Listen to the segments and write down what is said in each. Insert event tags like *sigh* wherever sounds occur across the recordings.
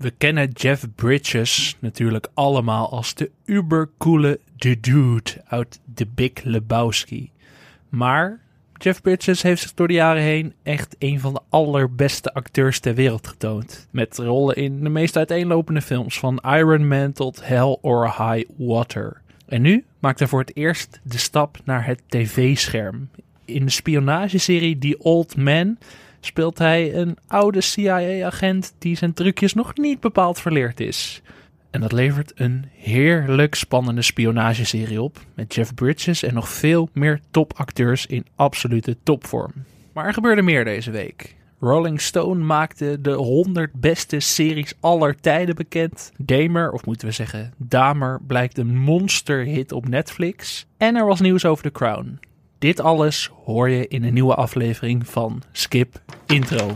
We kennen Jeff Bridges natuurlijk allemaal als de ubercoole The Dude uit The Big Lebowski. Maar Jeff Bridges heeft zich door de jaren heen echt een van de allerbeste acteurs ter wereld getoond. Met rollen in de meest uiteenlopende films van Iron Man tot Hell or High Water. En nu maakt hij voor het eerst de stap naar het tv-scherm. In de spionageserie The Old Man speelt hij een oude CIA-agent die zijn trucjes nog niet bepaald verleerd is. En dat levert een heerlijk spannende spionageserie op. Met Jeff Bridges en nog veel meer topacteurs in absolute topvorm. Maar er gebeurde meer deze week. Rolling Stone maakte de 100 beste series aller tijden bekend. Damer, of moeten we zeggen Damer, blijkt een monsterhit op Netflix. En er was nieuws over The Crown. Dit alles hoor je in een nieuwe aflevering van Skip Intro.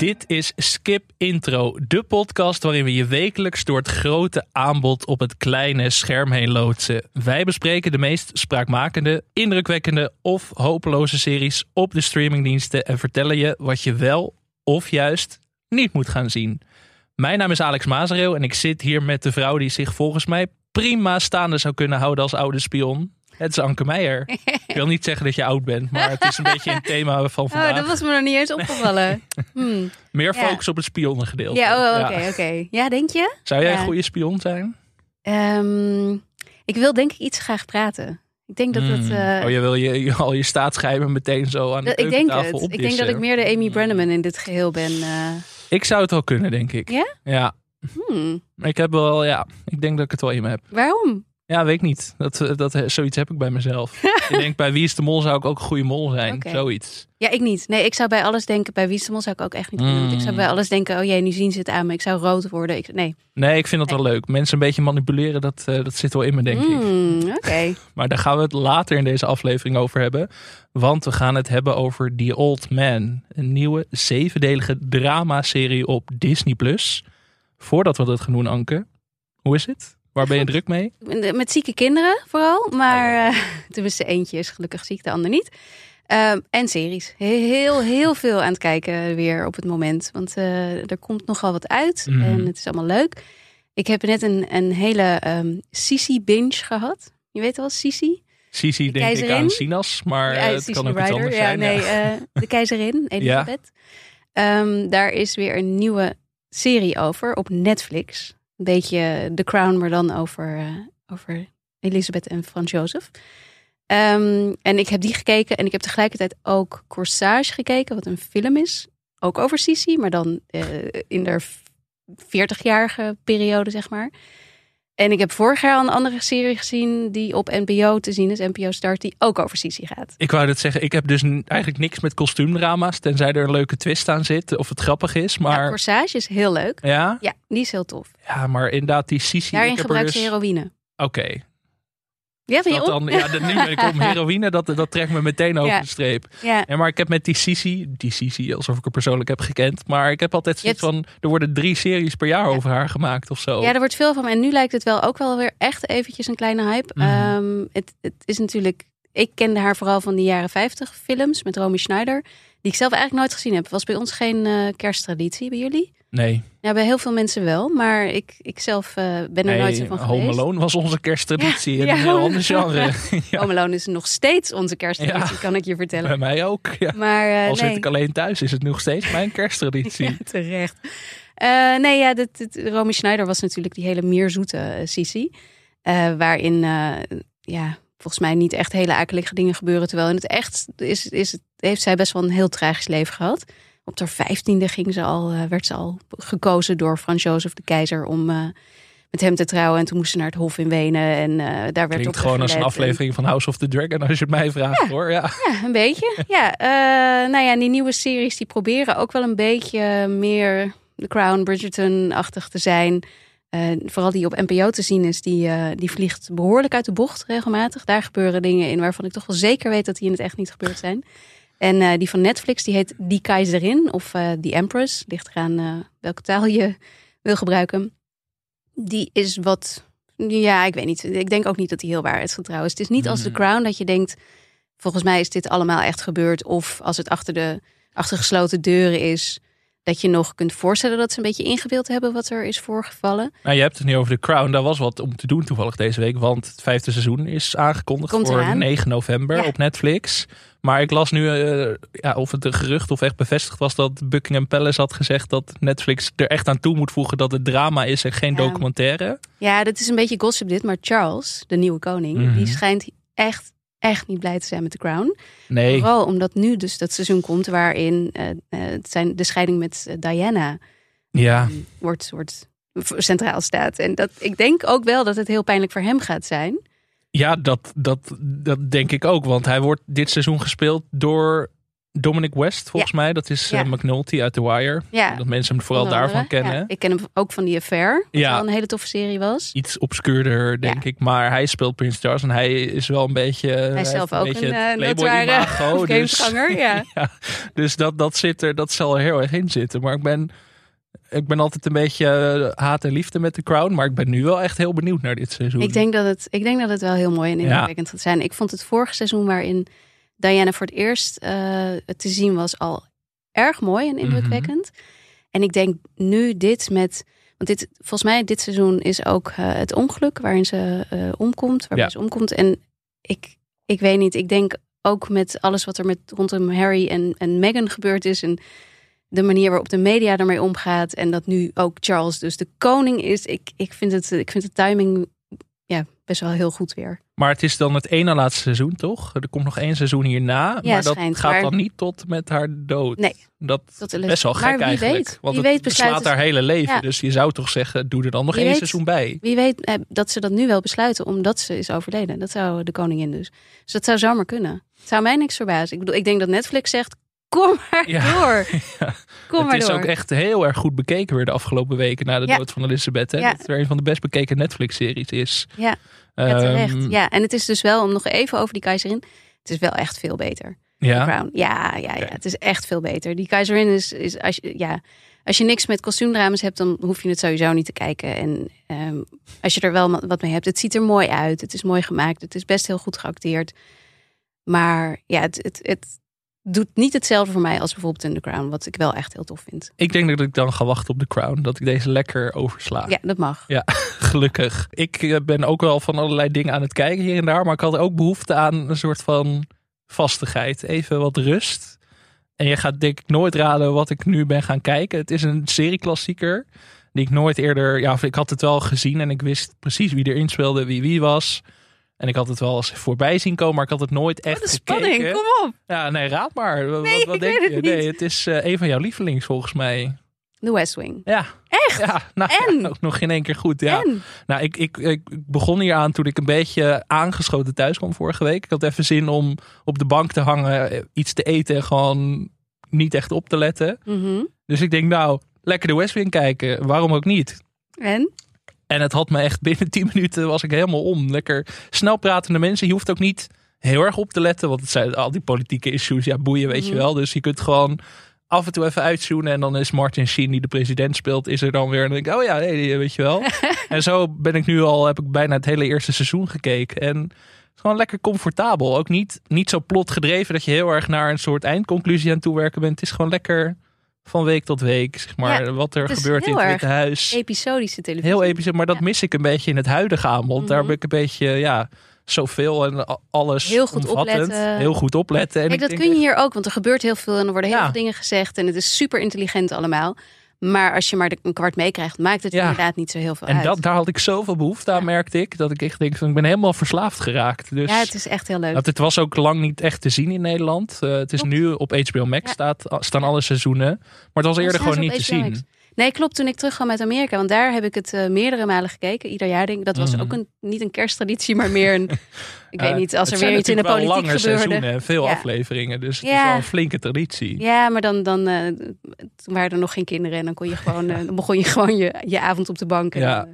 Dit is Skip Intro, de podcast waarin we je wekelijks door het grote aanbod op het kleine scherm heen loodsen. Wij bespreken de meest spraakmakende, indrukwekkende of hopeloze series op de streamingdiensten en vertellen je wat je wel of juist niet moet gaan zien. Mijn naam is Alex Mazereel en ik zit hier met de vrouw die zich volgens mij prima staande zou kunnen houden als oude spion. Het is Anke Meijer. *laughs* Ik wil niet zeggen dat je oud bent, maar het is een beetje een thema van vandaag. Oh, dat was me nog niet eens opgevallen. *laughs* Hmm. Meer Ja. focus op het spionnengedeelte. Ja, oh, oké, Ja. oké. Ja, denk je? Zou jij een goede spion zijn? Ehm, ik wil denk ik iets graag praten. Ik denk dat het... Hmm. eh, oh, je wil je, je- al je staatsgeheimen meteen zo aan de ik denk. Ik denk dat ik meer de Amy Brenneman in dit geheel ben. eh. Ik zou het wel kunnen, denk ik. Ja? Ja. Hmm. Ik heb wel, ja, ik denk dat ik het wel in me heb. Waarom? Ja, weet ik niet. Dat, eh, dat, zoiets heb ik bij mezelf. *laughs* ik denk, bij Wie is de Mol zou ik ook een goede mol zijn. Zoiets. Ja, ik niet. Nee, ik zou bij alles denken... Bij Wie is de Mol zou ik ook echt niet kunnen. Want Ik zou Hmm. bij alles denken... Oh jee, nu zien ze het aan me. Ik zou rood worden. Ik, nee. Nee, ik vind dat wel leuk. Mensen een beetje manipuleren, dat, eh, dat zit wel in me, denk ik. Hmm, *laughs* Oké. Maar daar gaan we het later in deze aflevering over hebben. Want we gaan het hebben over The Old Man. Een nieuwe zevendelige dramaserie op Disney+. Voordat we dat gaan doen, Anke. Hoe is het? Waar ben je druk mee? Met zieke kinderen vooral. Maar eh *laughs* tenminste eentje is gelukkig ziek, de ander niet. Ehm, en series. Heel, heel veel aan het kijken weer op het moment. Want eh, er komt nogal wat uit. Mhm. En het is allemaal leuk. Ik heb net een, een hele ehm Sisi binge gehad. Je weet wel, Sisi? Sisi denk ik keizerin? aan Sinas, maar eh, Ja, het kan ook iets Ryder. anders ja, zijn. nee, ja. eh, de *laughs* keizerin, Elisabeth. Ehm, daar is weer een nieuwe serie over op Netflix. Een beetje The Crown, maar dan over, eh, over Elisabeth en Frans Jozef. Ehm, en ik heb die gekeken en ik heb tegelijkertijd ook Corsage gekeken, wat een film is. Ook over Sisi, maar dan eh, in de 40-jarige periode, zeg maar. En ik heb vorig jaar al een andere serie gezien die op NPO te zien is, NPO Start, die ook over Sisi gaat. Ik wou dat zeggen, ik heb dus eigenlijk niks met kostuumdrama's. Tenzij er een leuke twist aan zit of het grappig is. Ja, Maar Corsage is heel leuk. ja, Ja, die is heel tof. ja maar inderdaad die Sisi. Daarin gebruikt ze dus- heroïne. Oké, Ja, dat dan, ja, dat- nu ben ik *laughs* heroïne, dat, dat trekt me meteen over Ja. de streep. Ja. Ja, maar ik heb met die Sisi, die Sisi, alsof ik haar persoonlijk heb gekend. Maar ik heb altijd zoiets van, er worden drie series per jaar Ja. over haar gemaakt of zo. ja, er wordt veel van. En nu lijkt het wel ook wel weer echt eventjes een kleine hype. Mhm. Ehm, het, het is natuurlijk... Ik kende haar vooral van die jaren 50 films met Romy Schneider. Die ik zelf eigenlijk nooit gezien heb. Was bij ons geen eh, kersttraditie, bij jullie? Nee, Ja, bij heel veel mensen wel. Maar ik, ik zelf eh, ben er nooit zo van Home geweest. Alone was onze kersttraditie Ja, in ja. een heel ander genre. *laughs* ja, Home Alone is nog steeds onze kersttraditie, kan ik je vertellen. bij mij ook. Ja. Maar eh, Al zit nee. ik alleen thuis, is het nog steeds mijn kersttraditie. *laughs* Terecht. Eh, nee, ja, dit, dit, Romy Schneider was natuurlijk die hele meerzoete uh, Sisi. waarin, ja, volgens mij niet echt hele akelige dingen gebeuren. Terwijl in het echt is, is, het- heeft zij best wel een heel tragisch leven gehad. Op haar vijftiende ging ze al, eh, werd ze al gekozen door Frans Jozef de Keizer om eh, met hem te trouwen. En toen moest ze naar het Hof in Wenen. En eh, daar werd Klinkt op gewoon als een. En- aflevering van House of the Dragon, als je het mij vraagt hoor. Ja. ja, een beetje. *laughs* Ja, nou ja, die nieuwe series die proberen ook wel een beetje meer The Crown, Bridgerton-achtig te zijn. vooral die op NPO te zien is, die, die vliegt behoorlijk uit de bocht regelmatig. Daar gebeuren dingen in waarvan ik toch wel zeker weet dat die in het echt niet gebeurd zijn. En die van Netflix, die heet Die Keizerin of The Empress. Ligt eraan welke taal je wil gebruiken. Die is wat, ja, ik weet niet. Ik denk ook niet dat die heel waarheidsgetrouw is. Het is niet als The hmm. Crown dat je denkt, volgens mij is dit allemaal echt gebeurd. Of als het achter de achter gesloten deuren is dat je nog kunt voorstellen dat ze een beetje ingebeeld hebben wat er is voorgevallen. Nou, je hebt het nu over The Crown. Daar was wat om te doen toevallig deze week. Want het vijfde seizoen is aangekondigd voor 9 november op Netflix. Maar ik las nu uh, ja, of het een gerucht of echt bevestigd was dat Buckingham Palace had gezegd dat Netflix er echt aan toe moet voegen dat het drama is en geen documentaire. Ja, dat is een beetje gossip dit. Maar Charles, de nieuwe koning, die mhm. schijnt echt echt niet blij te zijn met The Crown. Nee. Vooral omdat nu dus dat seizoen komt waarin uh, het zijn de scheiding met eh, Diana ja. wordt, wordt centraal staat. En dat, ik denk ook wel dat het heel pijnlijk voor hem gaat zijn. Ja, dat, dat, dat denk ik ook. Want hij wordt dit seizoen gespeeld door Dominic West, volgens mij. Dat is ja. McNulty uit The Wire. Ja. Dat mensen hem vooral daarvan kennen. Ik ken hem ook van die Affair. Wat ja. wel een hele toffe serie was. Iets obscuurder, denk ik. Maar hij speelt Prince Charles en hij is wel een beetje... Hij is zelf ook een, een Playboy-imago. *laughs* dus, *laughs* ja. ja. Dus dat, dat, zit er, dat zal er heel erg in zitten. Maar ik ben... Ik ben altijd een beetje eh, haat en liefde met de Crown. Maar ik ben nu wel echt heel benieuwd naar dit seizoen. Ik denk dat het, ik denk dat het wel heel mooi en indrukwekkend gaat zijn. Ik vond het vorige seizoen waarin Diana voor het eerst uh, te zien was al erg mooi en indrukwekkend. En ik denk nu dit met. Want dit, volgens mij, dit seizoen is ook uh, het ongeluk waarin ze uh, omkomt. Waarbij ja. ze omkomt. En ik, ik weet niet, ik denk ook met alles wat er met rondom Harry en, en Meghan gebeurd is. En de manier waarop de media ermee omgaat. En dat nu ook Charles dus de koning is. Ik, ik, vind, het, ik vind de timing best wel heel goed weer. Maar het is dan het ene laatste seizoen, toch? Er komt nog één seizoen hierna. Ja, maar dat gaat dan niet tot met haar dood. Nee. Dat is best wel gek eigenlijk. Weet, want wie het weet beslaat haar hele leven. Dus je zou toch zeggen, doe er dan nog één seizoen bij. Wie weet eh, dat ze dat nu wel besluiten omdat ze is overleden. Dat zou de koningin dus. Dus dat zou zomaar kunnen. Het zou mij niks verbazen. Ik bedoel, ik denk dat Netflix zegt, kom maar door. *laughs* Ja. Kom het is ook echt heel erg goed bekeken weer de afgelopen weken na de dood van Elizabeth. Hè? Dat het weer een van de best bekeken Netflix-series is. Ja. Ja, terecht. Ehm, ja, en het is dus wel, om nog even over die keizerin. Het is wel echt veel beter. Ja. Crown. Ja, ja, ja, het is echt veel beter. Die keizerin is, is als je, ja, als je niks met kostuumdramas hebt, dan hoef je het sowieso niet te kijken. En um, als je er wel wat mee hebt, het ziet er mooi uit. Het is mooi gemaakt. Het is best heel goed geacteerd. Maar ja, het, het, het, doet niet hetzelfde voor mij als bijvoorbeeld in The Crown, wat ik wel echt heel tof vind. Ik denk dat ik dan ga wachten op The Crown, dat ik deze lekker oversla. Ja, dat mag. Ja, *laughs* gelukkig. Ik eh, ben ook wel van allerlei dingen aan het kijken hier en daar, maar ik had ook behoefte aan een soort van vastigheid, even wat rust. En je gaat denk ik nooit raden wat ik nu ben gaan kijken. Het is een serieklassieker die ik nooit eerder, ja, ik had het wel gezien en ik wist precies wie erin speelde, wie wie was. En ik had het wel eens voorbij zien komen, maar ik had het nooit echt Wat een spanning, kom op. Ja, nee, raad maar. Nee, wat, denk je? Het nee, het is uh, een van jouw lievelings volgens mij. The West Wing. Ja. Echt? Ja, nou, en? *laughs* ook nog in één keer goed. Ja. En? Nou, ik, ik, ik begon hier aan toen ik een beetje aangeschoten thuis kwam vorige week. Ik had even zin om op de bank te hangen, eh, iets te eten en gewoon niet echt op te letten. Mm Dus ik denk, nou, lekker de West Wing kijken. Waarom ook niet? En? En het had me echt binnen 10 minuten was ik helemaal om. Lekker snel pratende mensen. Je hoeft ook niet heel erg op te letten. Want het zijn al die politieke issues. Ja, boeien, weet je mhm. wel. Dus je kunt gewoon af en toe even uitzoenen. En dan is Martin Sheen, die de president speelt, is er dan weer. En dan denk ik, oh ja, nee, weet je wel. *laughs* en zo ben ik nu al, heb ik bijna het hele eerste seizoen gekeken. En het is gewoon lekker comfortabel. Ook niet, niet zo plot gedreven dat je heel erg naar een soort eindconclusie aan het toewerken bent. Het is gewoon lekker van week tot week, zeg maar, wat er gebeurt in het Witte Huis. Episodische televisie. Heel episodisch, maar dat mis ik een beetje in het huidige aanbod. Daar mhm. ben ik een beetje, ja, zoveel en alles heel goed opletten. Heel goed opletten. En Kijk, dat kun je hier ook, want er gebeurt heel veel en er worden heel veel dingen gezegd en het is super intelligent allemaal. Maar als je maar een kwart meekrijgt, maakt het inderdaad niet zo heel veel en uit. En daar had ik zoveel behoefte aan, merkte ik. Dat ik echt denk, van, ik ben helemaal verslaafd geraakt. Dus, ja, het is echt heel leuk. Het was ook lang niet echt te zien in Nederland. Uh, het is nu op HBO Max staat, staan alle seizoenen. Maar het was eerder gewoon niet te zien. Nee, klopt. Toen ik terugkwam uit Amerika, want daar heb ik het uh, meerdere malen gekeken. Ieder jaar denk ik. Dat was mm. ook een, niet een kersttraditie, maar meer een... *laughs* Ik weet niet, als er weer iets in de politiek lange gebeurde. seizoenen en veel afleveringen. Dus het is wel een flinke traditie. Ja, maar dan, dan uh, toen waren er nog geen kinderen. En dan, kon je gewoon, uh, dan begon je *laughs* gewoon je, je avond op de bank. En ja.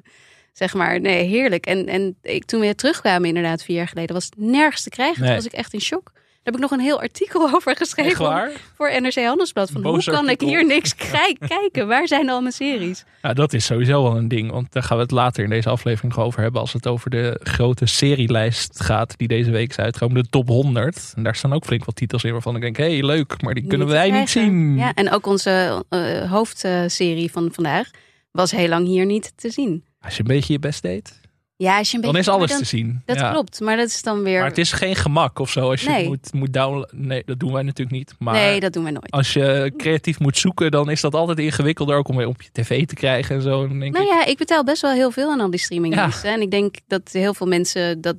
Zeg maar, nee, heerlijk. En, en ik, toen we terugkwamen inderdaad vier jaar geleden, was het nergens te krijgen. Toen was ik echt in shock heb ik nog een heel artikel *laughs* over geschreven voor NRC Handelsblad. Van hoe kan ik hier niks *laughs* kijken? Waar zijn al mijn series? Ja, dat is sowieso wel een ding. Want daar gaan we het later in deze aflevering nog over hebben. Als het over de grote serielijst gaat die deze week is uitgekomen. De top 100. En daar staan ook flink wat titels in waarvan ik denk, hé hey, leuk. Maar die kunnen wij niet zien. Ja, en ook onze uh, hoofdserie van vandaag was heel lang hier niet te zien. Als je een beetje je best deed. Ja, als je een dan is alles te zien. Dat klopt, maar dat is dan weer. Maar het is geen gemak of zo als je moet, moet downloaden. Nee, dat doen wij natuurlijk niet. Maar nee, dat doen wij nooit. Als je creatief moet zoeken, dan is dat altijd ingewikkelder ook om weer op je tv te krijgen en zo. Denk nou ja, ik betaal best wel heel veel aan al die streamingdiensten. En ik denk dat heel veel mensen dat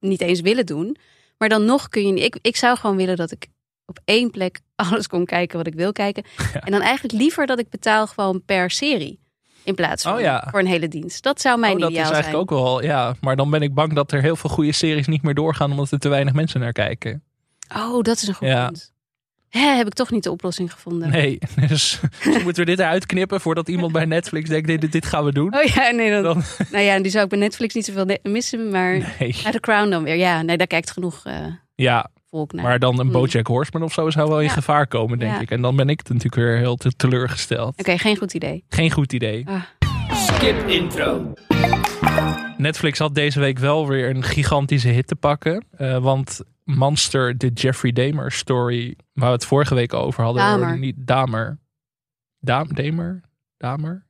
niet eens willen doen. Maar dan nog kun je. Ik, ik zou gewoon willen dat ik op één plek *laughs* alles kon kijken wat ik wil kijken. En dan eigenlijk liever dat ik betaal gewoon per serie. In plaats van oh, voor een hele dienst. Dat zou mijn oh, ideaal zijn. Dat is eigenlijk ook wel, ja. Maar dan ben ik bang dat er heel veel goede series niet meer doorgaan omdat er te weinig mensen naar kijken. Oh, dat is een goed ja. punt. Hè, heb ik toch niet de oplossing gevonden. Nee, *laughs* dus, dus *laughs* moeten we dit eruit knippen voordat iemand bij Netflix denkt, dit, dit gaan we doen. Oh ja, nee. Dan, dan... *laughs* Nou ja, die zou ik bij Netflix niet zoveel missen, maar nee. The Crown dan weer. Ja, nee, daar kijkt genoeg uh, ja, volk naar. Maar dan een hm. Bojack Horseman of zo zou wel in gevaar komen, denk ik. En dan ben ik natuurlijk weer heel teleurgesteld. Oké, geen goed idee. Geen goed idee. Ah. Skip intro. Netflix had deze week wel weer een gigantische hit te pakken. Uh, want Monster, de Jeffrey Dahmer story, waar we het vorige week over hadden. Damer. Niet Damer. Dam, Damer? Damer?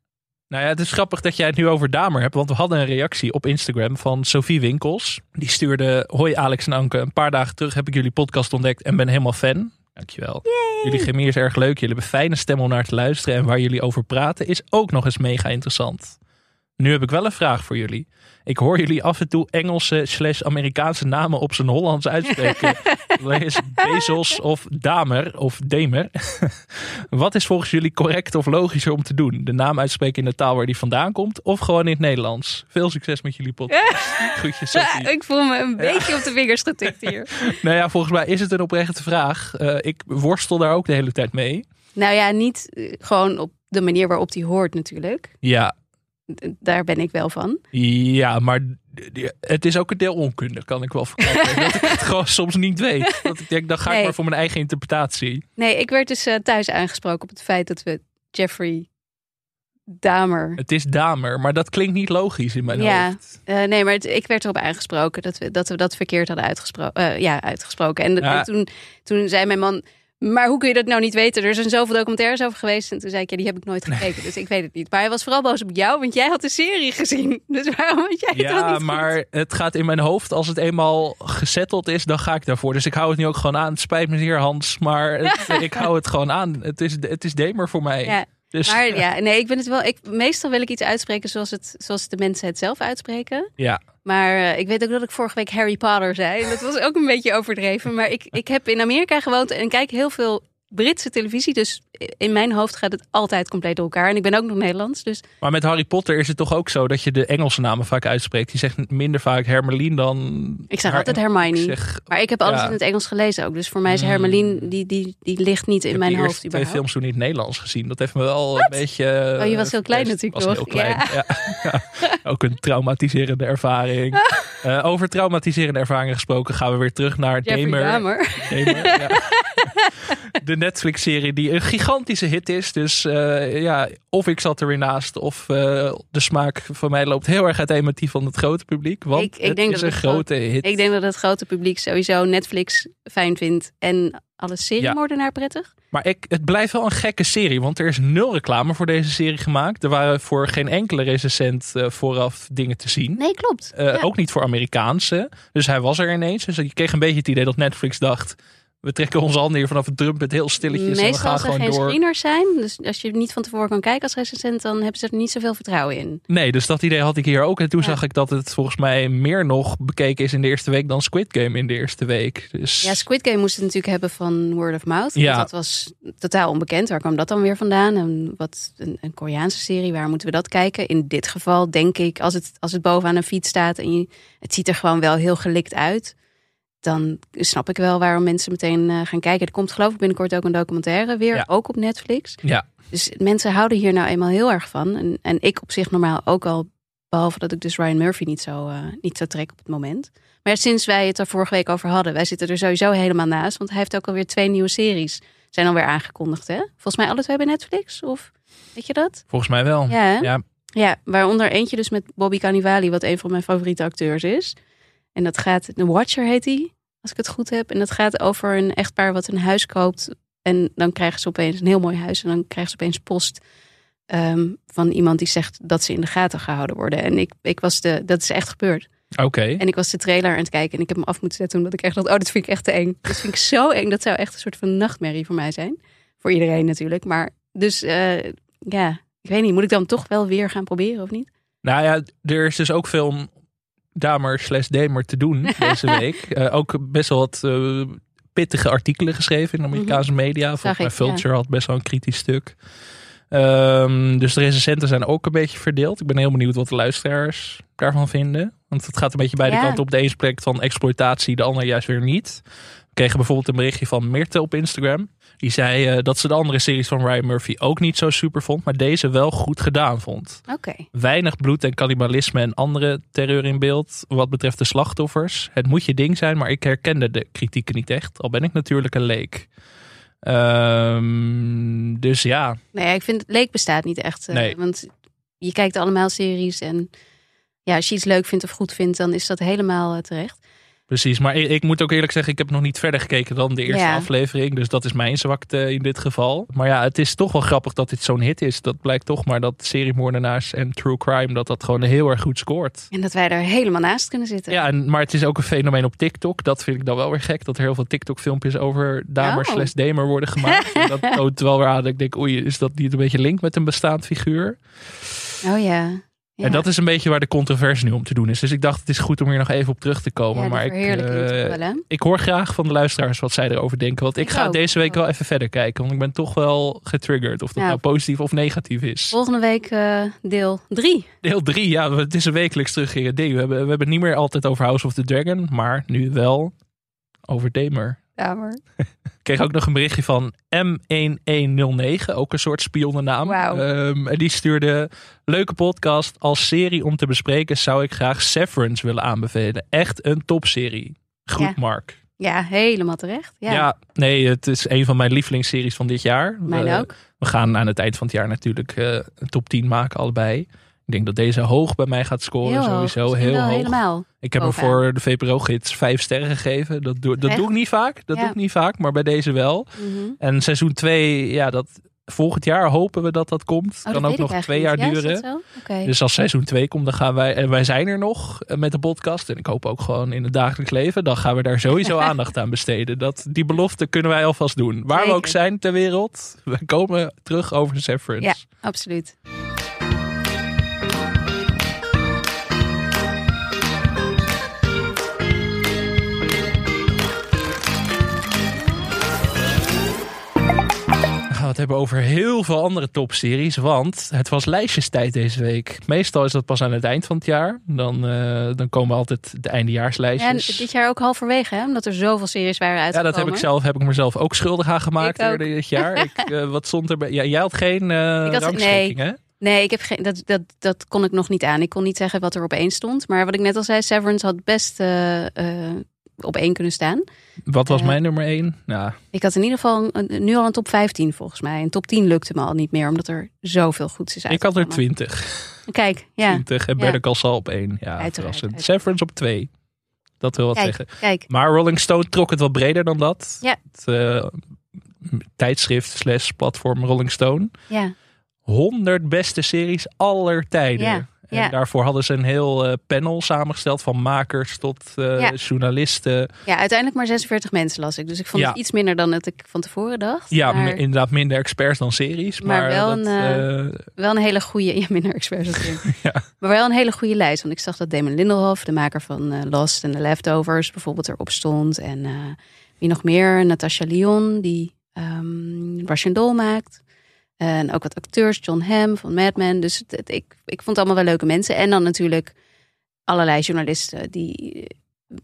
Nou ja, het is grappig dat jij het nu over Damer hebt. Want we hadden een reactie op Instagram van Sophie Winkels. Die stuurde: Hoi Alex en Anke. Een paar dagen terug heb ik jullie podcast ontdekt en ben helemaal fan. Dankjewel. Yay. Jullie chemie is erg leuk. Jullie hebben fijne stem om naar te luisteren. En waar jullie over praten is ook nog eens mega interessant. Nu heb ik wel een vraag voor jullie. Ik hoor jullie af en toe Engelse slash Amerikaanse namen op zijn Hollands uitspreken. *laughs* is Bezos of Damer of Demer. *laughs* Wat is volgens jullie correct of logischer om te doen? De naam uitspreken in de taal waar die vandaan komt of gewoon in het Nederlands? Veel succes met jullie podcast. *laughs* Groetjes Sophie. ik voel me een beetje op de vingers getikt hier. nou ja, volgens mij is het een oprechte vraag. Uh, ik worstel daar ook de hele tijd mee. Nou ja, niet eh, gewoon op de manier waarop die hoort natuurlijk. Ja, daar ben ik wel van. Ja, maar het is ook een deel onkunde, kan ik wel verklappen. *laughs* dat ik het gewoon soms niet weet. Dat ik denk, dan ga ik maar voor mijn eigen interpretatie. Nee, ik werd dus uh, thuis aangesproken op het feit dat we Jeffrey Damer. Het is Damer, maar dat klinkt niet logisch in mijn ja, hoofd. Uh, nee, maar ik werd erop aangesproken dat we dat, we dat verkeerd hadden uitgesproken. Uh, ja, uitgesproken. En, en, toen, toen zei mijn man, maar hoe kun je dat nou niet weten? Er zijn zoveel documentaires over geweest. En toen zei ik, ja, die heb ik nooit gekeken. Dus ik weet het niet. Maar hij was vooral boos op jou, want jij had de serie gezien. *laughs* Dus waarom had jij ja, het dan niet maar het gaat in mijn hoofd. Als het eenmaal gezetteld is, dan ga ik daarvoor. Dus ik hou het nu ook gewoon aan. Het spijt me zeer, Hans. Maar het, *laughs* ik hou het gewoon aan. Het is, het is Demer voor mij. Ja. Dus, maar ja, nee, ik ben het wel. Ik, meestal wil ik iets uitspreken zoals, het, zoals de mensen het zelf uitspreken. Ja. Maar uh, ik weet ook dat ik vorige week Harry Potter zei. Dat was ook een beetje overdreven. Maar ik, ik heb in Amerika gewoond en kijk heel veel Britse televisie. Dus in mijn hoofd gaat het altijd compleet door elkaar. En ik ben ook nog Nederlands. Dus... Maar met Harry Potter is het toch ook zo dat je de Engelse namen vaak uitspreekt. Die zegt minder vaak Hermeline dan. Ik zeg altijd Hermione. Maar ik heb alles in het Engels gelezen ook. Dus voor mij is hmm. Hermeline, die, die, die ligt niet in mijn hoofd. Ik heb twee films toen niet Nederlands gezien. Dat heeft me wel een beetje. Oh, je was heel klein natuurlijk was Heel klein. Ja. ja. *laughs* ook een traumatiserende ervaring. uh, *laughs* over traumatiserende ervaringen gesproken gaan we weer terug naar Jeffrey Damer. Damer. Damer *laughs* de Netflix-serie die een gigantische hit is. Dus uh, ja, of ik zat er weer naast, of uh, de smaak van mij loopt heel erg uiteen met die van het grote publiek. Want ik, ik het denk is dat een grote hit. Ik denk dat het grote publiek sowieso Netflix fijn vindt en alle seriemoordenaar prettig. Maar ik, het blijft wel een gekke serie, want er is nul reclame voor deze serie gemaakt. Er waren voor geen enkele recensent uh, vooraf dingen te zien. Nee, klopt. Ook niet voor Amerikaanse. Dus hij was er ineens. Dus je kreeg een beetje het idee dat Netflix dacht we trekken onze handen hier vanaf het drumpet heel stilletjes. Meestal en we gaan als er gewoon geen door. screeners zijn, dus als je niet van tevoren kan kijken als recensent, dan hebben ze er niet zoveel vertrouwen in. Nee, dus dat idee had ik hier ook. En toen Ja. zag ik dat het volgens mij meer nog bekeken is in de eerste week dan Squid Game in de eerste week. Dus Ja, Squid Game moest het natuurlijk hebben van word of mouth. Ja. Dat was totaal onbekend. Waar kwam dat dan weer vandaan? En wat een, een Koreaanse serie, waar moeten we dat kijken? In dit geval denk ik, als het, als het bovenaan een fiets staat en je, het ziet er gewoon wel heel gelikt uit, dan snap ik wel waarom mensen meteen eh, gaan kijken. Er komt geloof ik binnenkort ook een documentaire weer, Ja. ook op Netflix. ja, Dus mensen houden hier nou eenmaal heel erg van. En, en ik op zich normaal ook al. Behalve dat ik dus Ryan Murphy niet zo, eh, niet zo trek op het moment. Maar sinds wij het er vorige week over hadden. Wij zitten er sowieso helemaal naast. Want hij heeft ook alweer twee nieuwe series. Zijn alweer aangekondigd hè? Volgens mij alle twee bij Netflix. Of weet je dat? volgens mij wel. Ja, hè? Ja. ja, waaronder eentje dus met Bobby Cannavale. Wat een van mijn favoriete acteurs is. En dat gaat, The Watcher heet hij. Als ik het goed heb. En dat gaat over een echtpaar wat een huis koopt. En dan krijgen ze opeens een heel mooi huis. En dan krijgen ze opeens post ehm, van iemand die zegt dat ze in de gaten gehouden worden. En ik, ik was de, dat is echt gebeurd. Oké. En ik was de trailer aan het kijken en ik heb hem af moeten zetten omdat ik echt dacht, oh, dat vind ik echt te eng. Dat vind ik zo eng. Dat zou echt een soort van nachtmerrie voor mij zijn. Voor iedereen natuurlijk. Maar dus, eh, ja, ik weet niet. Moet ik dan toch wel weer gaan proberen of niet? Nou ja, er is dus ook veel om Damer slash Demer te doen *laughs* deze week. Eh, ook best wel wat eh, pittige artikelen geschreven in de Amerikaanse media. Volgens Mhm. Zag mij ik, Vulture had best wel een kritisch stuk. Ehm, dus de recensenten zijn ook een beetje verdeeld. Ik ben heel benieuwd wat de luisteraars daarvan vinden. Want het gaat een beetje beide Ja. kanten op. De ene spreekt van exploitatie, de ander juist weer niet. Kregen bijvoorbeeld een berichtje van Mirte op Instagram. Die zei eh, dat ze de andere series van Ryan Murphy ook niet zo super vond. Maar deze wel goed gedaan vond Oké. weinig bloed en cannibalisme en andere terreur in beeld wat betreft de slachtoffers. Het moet je ding zijn, maar ik herkende de kritieken niet echt. Al ben ik natuurlijk een leek. Ehm, dus ja, Nee, ik vind leek bestaat niet echt. eh, Nee. Want je kijkt allemaal series en ja, als je iets leuk vindt of goed vindt, dan is dat helemaal eh, terecht. Precies. Maar ik, ik moet ook eerlijk zeggen, ik heb nog niet verder gekeken dan de eerste Ja. aflevering. Dus dat is mijn zwakte in dit geval. Maar ja, het is toch wel grappig dat dit zo'n hit is. Dat blijkt toch maar dat seriemoordenaars en true crime, dat dat gewoon heel erg goed scoort. En dat wij er helemaal naast kunnen zitten. Ja, en, maar het is ook een fenomeen op TikTok. Dat vind ik dan wel weer gek. Dat er heel veel TikTok-filmpjes over damer Oh. slash damer worden gemaakt. en dat *laughs* toont wel weer aan dat ik denk, oei, is dat niet een beetje link met een bestaand figuur? Oh ja. Ja. En dat is een beetje waar de controverse nu om te doen is. Dus ik dacht, het is goed om hier nog even op terug te komen. ja, maar ik, eh, wel, ik hoor graag van de luisteraars wat zij erover denken. Want ik, Ik ga ook. deze week wel even verder kijken. Want ik ben toch wel getriggerd. Of dat Nou. nou positief of negatief is. Volgende week eh, deel 3. Deel 3, ja, het is een wekelijks terugkerend ding. We hebben, we hebben het niet meer altijd over House of the Dragon. Maar nu wel over Damer. Ja, maar. Ik kreeg ook nog een berichtje van M1109, ook een soort spionnennaam. Wauw. Ehm, en die stuurde, leuke podcast. Als serie om te bespreken zou ik graag Severance willen aanbevelen. Echt een topserie. Goed, Ja. Mark. Ja, helemaal terecht. Ja, Ja. nee, het is een van mijn lievelingsseries van dit jaar. mijn We- ook. We gaan aan het eind van het jaar natuurlijk eh, een top 10 maken, allebei. Ik denk dat deze hoog bij mij gaat scoren, Heel sowieso heel hoog. helemaal. Ik heb hem voor de VPRO-gids vijf sterren gegeven. Dat, doe, dat Echt? doe ik niet vaak. Dat Ja. doe ik niet vaak, maar bij deze wel. Mhm. En seizoen 2, ja, dat volgend jaar hopen we dat dat komt. Oh, kan dat ook nog twee jaar. Ja, duren. Dus als seizoen 2 komt, dan gaan wij, en wij zijn er nog met de podcast. En ik hoop ook gewoon in het dagelijks leven. Dan gaan we daar sowieso *laughs* aandacht aan besteden. Dat, die belofte kunnen wij alvast doen. Waar we ook zijn ter wereld. We komen terug over Severance. Ja, absoluut. Hebben over heel veel andere topseries. Want het was lijstjestijd deze week. Meestal is dat pas aan het eind van het jaar. Dan, eh, dan komen altijd de En eindejaarslijstjes. dit jaar ook halverwege, hè? Omdat er zoveel series waren Ja, uitgekomen. dat heb ik zelf, heb ik mezelf ook schuldig aan gemaakt door dit jaar. Ik, *laughs* eh, wat stond er bij? Ja, jij had geen Ik had- rangschikking, hè? Nee, ik heb geen, dat, dat, dat kon ik nog niet aan. Ik kon niet zeggen wat er op één stond. Maar wat ik net al zei, Severance had best op één kunnen staan. Wat was Eh, mijn nummer één? Ja, Ik had in ieder geval een- nu al een top 15 volgens mij. En top 10 lukte me al niet meer, omdat er zoveel goeds is ik had er uitgekomen. 20. Kijk, ja. 20 en Ja. Better Saul op één. Ja, Uiteraard, uiteraard. Severance op twee. Dat wil wat Kijk, zeggen. kijk. Maar Rolling Stone trok het wat breder dan dat. Ja. Het eh, tijdschrift slash platform Rolling Stone. Ja. 100 beste series aller tijden. Ja. En ja. daarvoor hadden ze een heel uh, panel samengesteld van makers tot uh, journalisten. Ja, uiteindelijk maar 46 mensen las ik. Dus ik vond het iets minder dan het ik van tevoren dacht. Ja, maar... inderdaad minder experts dan series. Maar, maar wel, dat, een, uh, wel een hele goede... *laughs* Ja, minder experts dan *laughs* ja. Maar wel een hele goede lijst. Want ik zag dat Damon Lindelhoff, de maker van Lost en The Leftovers, bijvoorbeeld erop stond. En wie nog meer? Natasha Lyon, die um, Russian Doll maakt. En ook wat acteurs, John Hamm van Mad Men. Dus het, ik, ik vond het allemaal wel leuke mensen. En dan natuurlijk allerlei journalisten die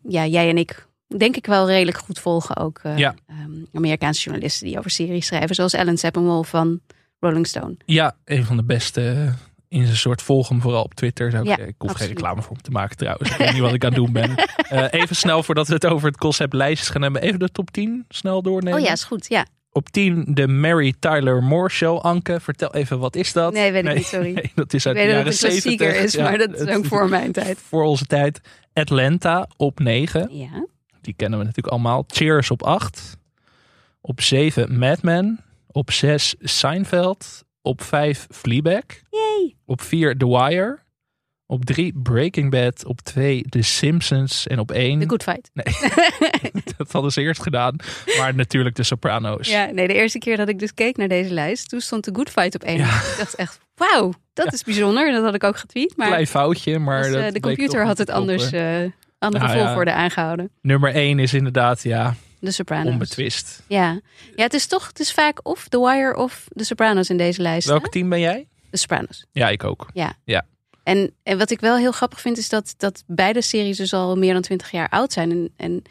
ja, jij en ik denk ik wel redelijk goed volgen. Ook uh, ja. um, Amerikaanse journalisten die over series schrijven. Zoals Ellen Seppenwolf van Rolling Stone. Ja, een van de beste in zijn soort volgen vooral op Twitter. Zou ik, ja, ik hoef geen reclame voor hem te maken trouwens. Ik weet niet wat ik aan het doen ben. Uh, *laughs* even snel voordat we het over het concept lijstjes gaan hebben. Even de top 10 snel doornemen. Oh ja, is goed. Ja. Op 10 de Mary Tyler Moore Show. Anke, vertel even wat is dat? Nee, weet ik niet, sorry. *laughs* Nee, dat is uit ik weet de jaren dat het een klassieker is, maar dat is ook voor mijn tijd. *laughs* Voor onze tijd. Atlanta op 9. Ja. Die kennen we natuurlijk allemaal. Cheers op 8. Op 7 Mad Men. Op 6 Seinfeld. Op 5 Fleabag. Yay. Op 4 The Wire. Op 3 Breaking Bad. Op 2 The Simpsons. En op 1... The Good Fight. Nee, *laughs* dat hadden ze eerst gedaan. Maar natuurlijk The Sopranos. Ja, nee, de eerste keer dat ik dus keek naar deze lijst, toen stond The Good Fight op 1. Ja. Ik dacht echt, wauw, dat is bijzonder. Dat had ik ook getweet. Maar Klein foutje, maar dus, uh, de computer had het anders, uh, andere nou, volgorde ja. aangehouden. Nummer 1 is inderdaad, ja, de Sopranos. Onbetwist. Ja. ja, het is toch het is vaak of The Wire of The Sopranos in deze lijst. Welk team ben jij? The Sopranos. Ja, ik ook. Ja. ja. En, en wat ik wel heel grappig vind is dat, dat beide series dus al meer dan twintig jaar oud zijn. En, en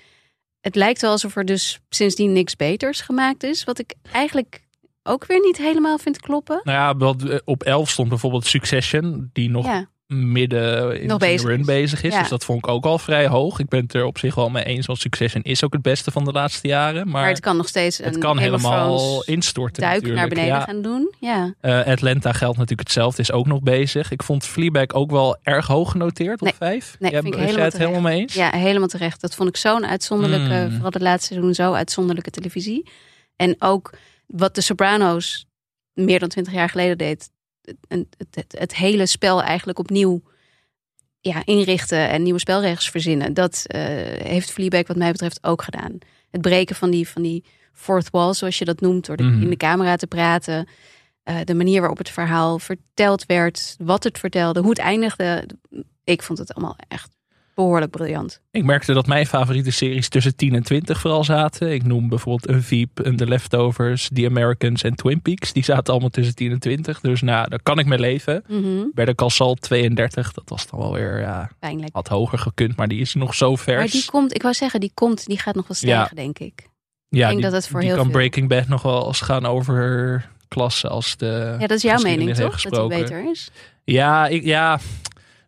het lijkt wel alsof er dus sindsdien niks beters gemaakt is. Wat ik eigenlijk ook weer niet helemaal vind kloppen. Nou ja, op 11 stond bijvoorbeeld Succession, die nog ja midden in de run bezig is. Dus dat vond ik ook al vrij hoog. Ik ben het er op zich wel mee eens, want Succession is ook het beste van de laatste jaren. Maar, maar het kan nog steeds het kan helemaal instorten duik natuurlijk. naar beneden gaan doen. Ja. Uh, Atlanta geldt natuurlijk hetzelfde, is ook nog bezig. Ik vond Fleabag ook wel erg hoog genoteerd, op vijf. Nee, ja, vind ik helemaal het helemaal mee eens? Ja, helemaal terecht. Dat vond ik zo'n uitzonderlijke, mm. vooral de laatste seizoen, zo uitzonderlijke televisie. En ook wat de Sopranos meer dan twintig jaar geleden deed. Het, het, het, hele spel eigenlijk opnieuw ja, inrichten en nieuwe spelregels verzinnen. Dat uh, heeft Fleabag wat mij betreft ook gedaan. Het breken van die, van die fourth wall, zoals je dat noemt, door mhm. in de camera te praten. Uh, de manier waarop het verhaal verteld werd, wat het vertelde, hoe het eindigde. Ik vond het allemaal echt behoorlijk briljant. Ik merkte dat mijn favoriete series tussen 10 en 20 vooral zaten. Ik noem bijvoorbeeld een Veep, een The Leftovers, The Americans en Twin Peaks. Die zaten allemaal tussen 10 en 20. Dus nou, daar kan ik mee leven. Mm -hmm. Bij de Calsal 32, dat was dan wel weer, ja, Pijnlijk. had hoger gekund. Maar die is nog zo vers. Maar die komt, ik wou zeggen, die komt, die gaat nog wel stijgen, denk ik. Ja, ik denk die, dat het voor die heel kan veel... Breaking Bad nog wel eens gaan over klassen als de. Ja, dat is jouw mening toch? Dat het beter is. Ja, ik, ja,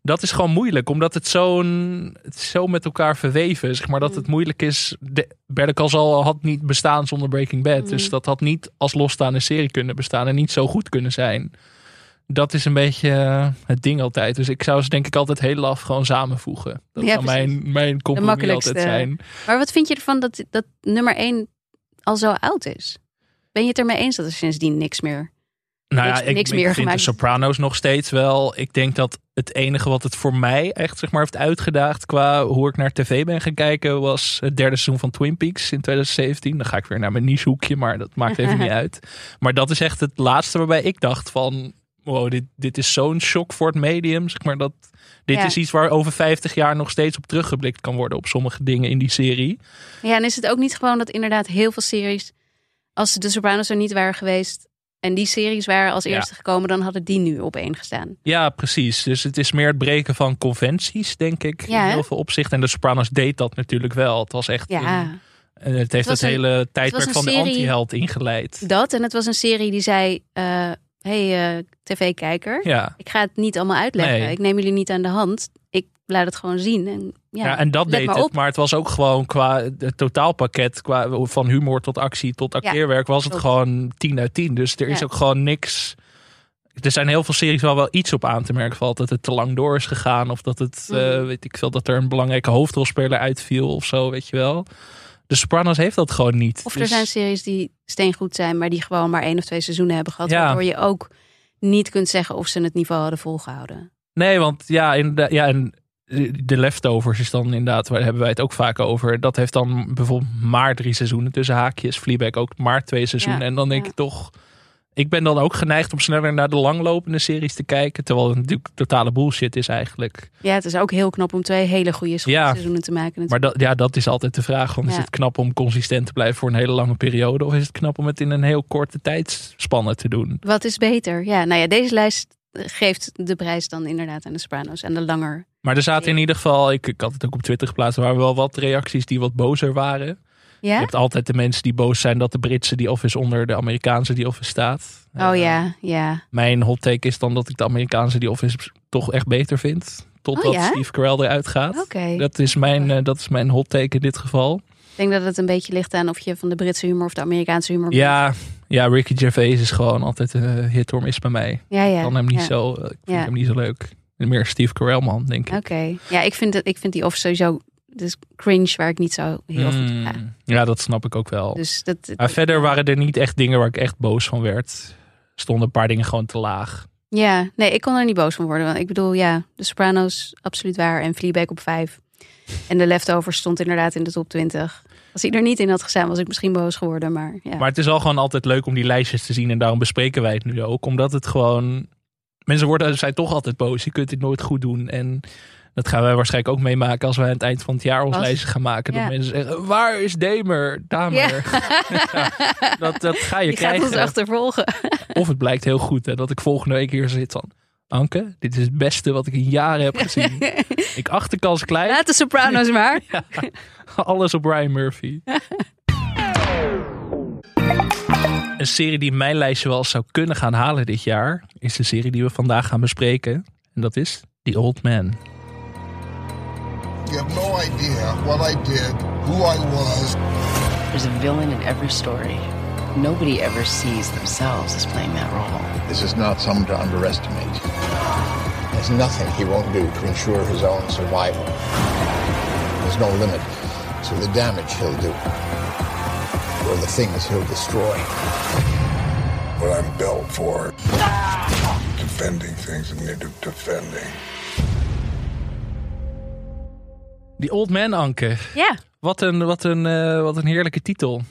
dat is gewoon moeilijk, omdat het, zo'n, het zo met elkaar verweven is. Zeg maar dat mm. het moeilijk is. De, Better al had niet bestaan zonder Breaking Bad. Dus mm. dat had niet als losstaande serie kunnen bestaan en niet zo goed kunnen zijn. Dat is een beetje eh, het ding altijd. Dus ik zou ze denk ik altijd heel laf gewoon samenvoegen. Dat zou mijn, mijn compromis altijd zijn. Maar wat vind je ervan dat, dat nummer 1 al zo oud is? Ben je het ermee eens dat er sindsdien niks meer nou ja, ik, meer vind de Sopranos nog steeds wel. Ik denk dat het enige wat het voor mij echt zeg maar heeft uitgedaagd qua hoe ik naar tv ben gaan kijken was het derde seizoen van Twin Peaks in 2017. Dan ga ik weer naar mijn nichehoekje, maar dat maakt even niet *laughs* uit. Maar dat is echt het laatste waarbij ik dacht van wow, dit, dit is zo'n shock voor het medium. Zeg maar dat dit is iets waar over 50 jaar nog steeds op teruggeblikt kan worden op sommige dingen in die serie. Ja, en is het ook niet gewoon dat inderdaad heel veel series, als de Sopranos er niet waren geweest, en die series waren als eerste gekomen, dan hadden die nu op één gestaan. Ja, precies. Dus het is meer het breken van conventies, denk ik. Ja, in heel veel opzichten. En de Sopranos deed dat natuurlijk wel. Het was echt. Ja. Een, het heeft het, het hele tijdperk van de anti-held ingeleid. Dat. En het was een serie die zei. Uh, hey, uh, tv-kijker. Ja. Ik ga het niet allemaal uitleggen. Ik neem jullie niet aan de hand. Laat het gewoon zien. En, ja, ja en dat deed maar het. Maar het was ook gewoon qua het totaalpakket. Qua, van humor tot actie tot acteerwerk. was het gewoon 10 uit 10. Dus er is ook gewoon niks. Er zijn heel veel series waar wel iets op aan te merken valt. Dat het te lang door is gegaan. Of dat het, mm. uh, weet ik veel, dat er een belangrijke hoofdrolspeler uitviel of zo, weet je wel. De Sopranos heeft dat gewoon niet. Of er dus- zijn series die steengoed zijn, maar die gewoon maar één of twee seizoenen hebben gehad. Waardoor je ook niet kunt zeggen of ze het niveau hadden volgehouden. Nee, want ja, in ja, en de leftovers is dan inderdaad, waar hebben wij het ook vaak over. Dat heeft dan bijvoorbeeld maar drie seizoenen tussen haakjes. Fleabag ook maar twee seizoenen. en dan denk ik toch, ik ben dan ook geneigd om sneller naar de langlopende series te kijken. Terwijl het natuurlijk totale bullshit is eigenlijk. Ja, het is ook heel knap om twee hele goede seizoenen te maken. Natuurlijk. Maar dat, ja, dat is altijd de vraag. Want Is het knap om consistent te blijven voor een hele lange periode? Of is het knap om het in een heel korte tijdsspanne te doen? Wat is beter? Ja, nou ja, deze lijst geeft de prijs dan inderdaad aan de Sopranos en de langer. Maar er zaten in ieder geval, ik, ik had het ook op Twitter geplaatst, er waren wel wat reacties die wat bozer waren. Ja? Je hebt altijd de mensen die boos zijn dat de Britse die Office onder de Amerikaanse die Office staat. Oh uh, ja, ja. Mijn hot take is dan dat ik de Amerikaanse die Office toch echt beter vind. Totdat oh, ja? Steve Carell eruit gaat. Dat, is mijn, uh, dat is mijn hot take in dit geval. Ik denk dat het een beetje ligt aan of je van de Britse humor of de Amerikaanse humor Ja, ja Ricky Gervais is gewoon altijd een hit or miss bij mij. Ja, ja. Ik kan hem niet, ja. zo, ik vind hem niet zo leuk. Meer Steve Carell man, denk ik. Oké. Ja, ik vind, het, ik vind die Office sowieso dus cringe waar ik niet zo heel mm, goed ga. Ja, dat snap ik ook wel. Dus dat, maar verder waren er niet echt dingen waar ik echt boos van werd. Stonden een paar dingen gewoon te laag. Ja, nee, ik kon er niet boos van worden. Want ik bedoel, ja, de Sopranos absoluut waar en Fleabag op 5. En de Leftovers stond inderdaad in de top 20. Als hij er niet in had gestaan, was ik misschien boos geworden. Maar, ja. maar het is al gewoon altijd leuk om die lijstjes te zien. En daarom bespreken wij het nu ook. Omdat het gewoon... Mensen worden, zijn toch altijd boos. Je kunt dit nooit goed doen. En dat gaan wij waarschijnlijk ook meemaken als wij aan het eind van het jaar ons lijstje gaan maken. Dat mensen zeggen, waar is Demer? Damer. *laughs* Ja. dat, dat ga je je krijgen. gaat ons achtervolgen. of het blijkt heel goed hè, dat ik volgende week hier zit van... Anke, dit is het beste wat ik in jaren heb gezien. *laughs* ik acht de kans klein. Laat de Sopranos *laughs* maar. alles op Ryan Murphy. Een serie die mijn lijstje wel zou kunnen gaan halen dit jaar... is de serie die we vandaag gaan bespreken. En dat is The Old Man. You have no idea what I did, who I was. There's a villain in every story. Nobody ever sees themselves as playing that role. This is not someone to underestimate. There's nothing he won't do to ensure his own survival. There's no limit to the damage he'll do or the things he'll destroy. What I'm built for. Defending things that need defending. Die Old Man Anke. Ja. Wat een, wat een, uh, wat een heerlijke titel.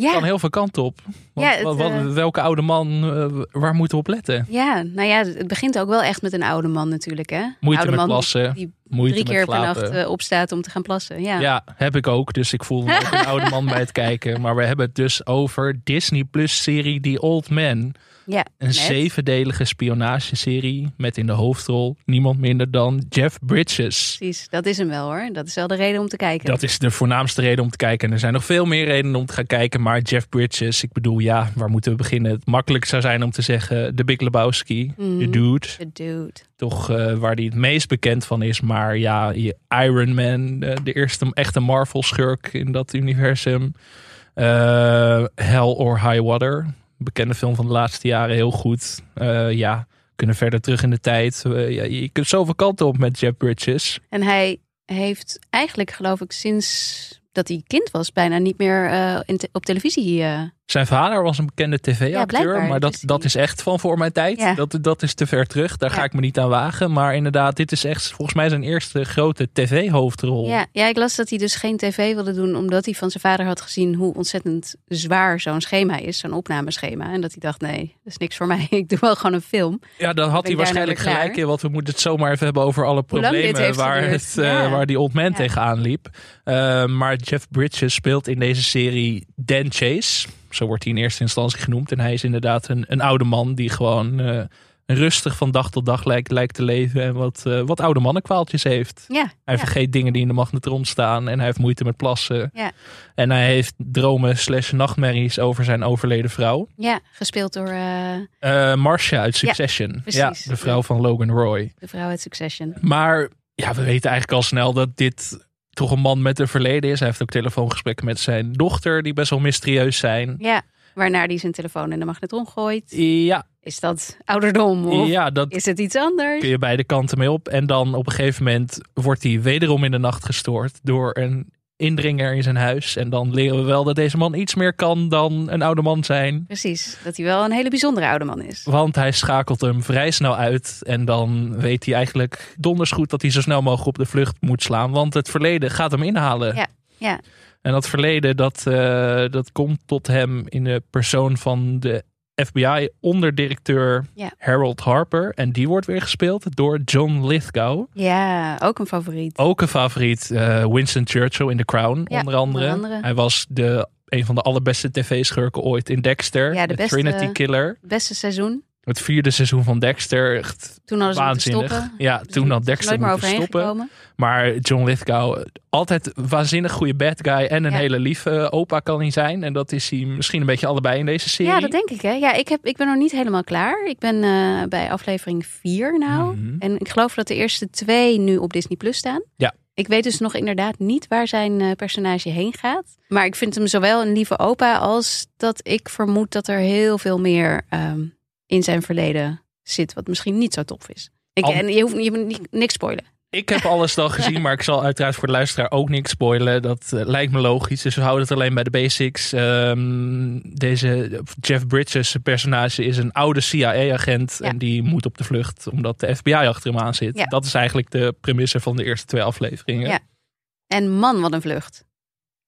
Ja. Kan heel veel kanten op. Want, Ja, het, wat, wat- eh, welke oude man, uh, waar moeten we op letten? Ja, nou ja, het begint ook wel echt met een oude man natuurlijk. Hè? Moeite oude met man plassen, Die moeite drie keer per nacht eh, opstaat om te gaan plassen. Ja. Ja, heb ik ook. Dus ik voel me ook een *laughs* oude man bij het kijken. Maar we hebben het dus over Disney Plus serie The Old Man. Ja, Een zevendelige spionageserie met in de hoofdrol niemand minder dan Jeff Bridges. Precies, dat is hem wel hoor. Dat is wel de reden om te kijken. Dat is de voornaamste reden om te kijken. En er zijn nog veel meer redenen om te gaan kijken. Maar Jeff Bridges, ik bedoel, ja, waar moeten we beginnen? Het makkelijk zou zijn om te zeggen The Big Lebowski, Mhm. The Dude. The dude. Toch eh, waar hij het meest bekend van is. Maar ja, Iron Man, eh, de eerste echte Marvel-schurk in dat universum. Eh, Hell or High Water, bekende film van de laatste jaren, heel goed. Eh, ja, kunnen verder terug in de tijd. Eh, ja, je kunt zoveel kanten op met Jeff Bridges. En hij heeft eigenlijk, geloof ik, sinds dat hij kind was, bijna niet meer eh, op televisie. Zijn vader was een bekende tv-acteur, maar dat, Dus dat is echt van voor mijn tijd. Ja. Dat, dat is te ver terug, daar ga ik me niet aan wagen. Maar inderdaad, dit is echt volgens mij zijn eerste grote tv-hoofdrol. Ja, ja, ik las dat hij dus geen tv wilde doen, omdat hij van zijn vader had gezien hoe ontzettend zwaar zo'n schema is, zo'n opnameschema. En dat hij dacht, nee, dat is niks voor mij. *laughs* Ik doe wel gewoon een film. Ja, dan had hij daarna waarschijnlijk gelijk in. Want we moeten het zomaar even hebben over alle problemen waar, het, eh, waar die old man tegenaan liep. Eh, maar Jeff Bridges speelt in deze serie Dan Chase. Zo wordt hij in eerste instantie genoemd. En hij is inderdaad een, een oude man die gewoon eh, rustig van dag tot dag lijkt, lijkt te leven. En wat, eh, wat oude mannenkwaaltjes heeft. Ja, Hij ja. vergeet dingen die in de magnetron staan. En hij heeft moeite met plassen. Ja. En hij heeft dromen slash nachtmerries over zijn overleden vrouw. ja, gespeeld door eh, Marcia uit Succession. precies. de vrouw van Logan Roy. de vrouw uit Succession. Maar ja, we weten eigenlijk al snel dat dit toch een man met een verleden is. Hij heeft ook telefoongesprekken met zijn dochter, die best wel mysterieus zijn. Ja, waarna hij zijn telefoon in de magnetron gooit. Ja, Is dat ouderdom of ja dat is het iets anders? kun je beide kanten mee op. En dan op een gegeven moment wordt hij wederom in de nacht gestoord door een indringer in zijn huis. En dan leren we wel dat deze man iets meer kan dan een oude man zijn. Precies, dat hij wel een hele bijzondere oude man is. Want hij schakelt hem vrij snel uit. En dan weet hij eigenlijk donders goed dat hij zo snel mogelijk op de vlucht moet slaan. Want het verleden gaat hem inhalen. Ja, ja. En dat verleden, dat, uh, dat komt tot hem in de persoon van de FBI-onderdirecteur Ja. Harold Harper. En die wordt weer gespeeld door John Lithgow. ja, ook een favoriet. Ook een favoriet, eh, Winston Churchill in The Crown, Ja, onder, andere. onder andere. Hij was de, een van de allerbeste tv-schurken ooit in Dexter. Ja, de beste- Trinity Killer. Beste seizoen. Het vierde seizoen van Dexter. Echt Toen hadden ze waanzinnig. stoppen. Ja, toen had Dexter moeten stoppen. gekomen. Maar John Lithgow, altijd waanzinnig goede bad guy. En een Ja. hele lieve opa kan hij zijn. En dat is hij misschien een beetje allebei in deze serie. Ja, dat denk ik. Hè. Ja, ik, heb, ik ben nog niet helemaal klaar. Ik ben eh, bij aflevering 4 nou. Mhm. En ik geloof dat de eerste twee nu op Disney Plus staan. Ja. Ik weet dus nog inderdaad niet waar zijn eh, personage heen gaat. Maar ik vind hem zowel een lieve opa als dat ik vermoed dat er heel veel meer ehm, in zijn verleden zit. Wat misschien niet zo tof is. Ik, Al- en je hoeft je moet niks spoilen. Ik heb alles al gezien, *laughs* maar ik zal uiteraard voor de luisteraar ook niks spoilen. Dat eh, lijkt me logisch. Dus we houden het alleen bij de basics. Ehm, deze Jeff Bridges personage is een oude CIA-agent. Ja. En die moet op de vlucht omdat de FBI achter hem aan zit. Ja. Dat is eigenlijk de premisse van de eerste twee afleveringen. Ja. En man, wat een vlucht.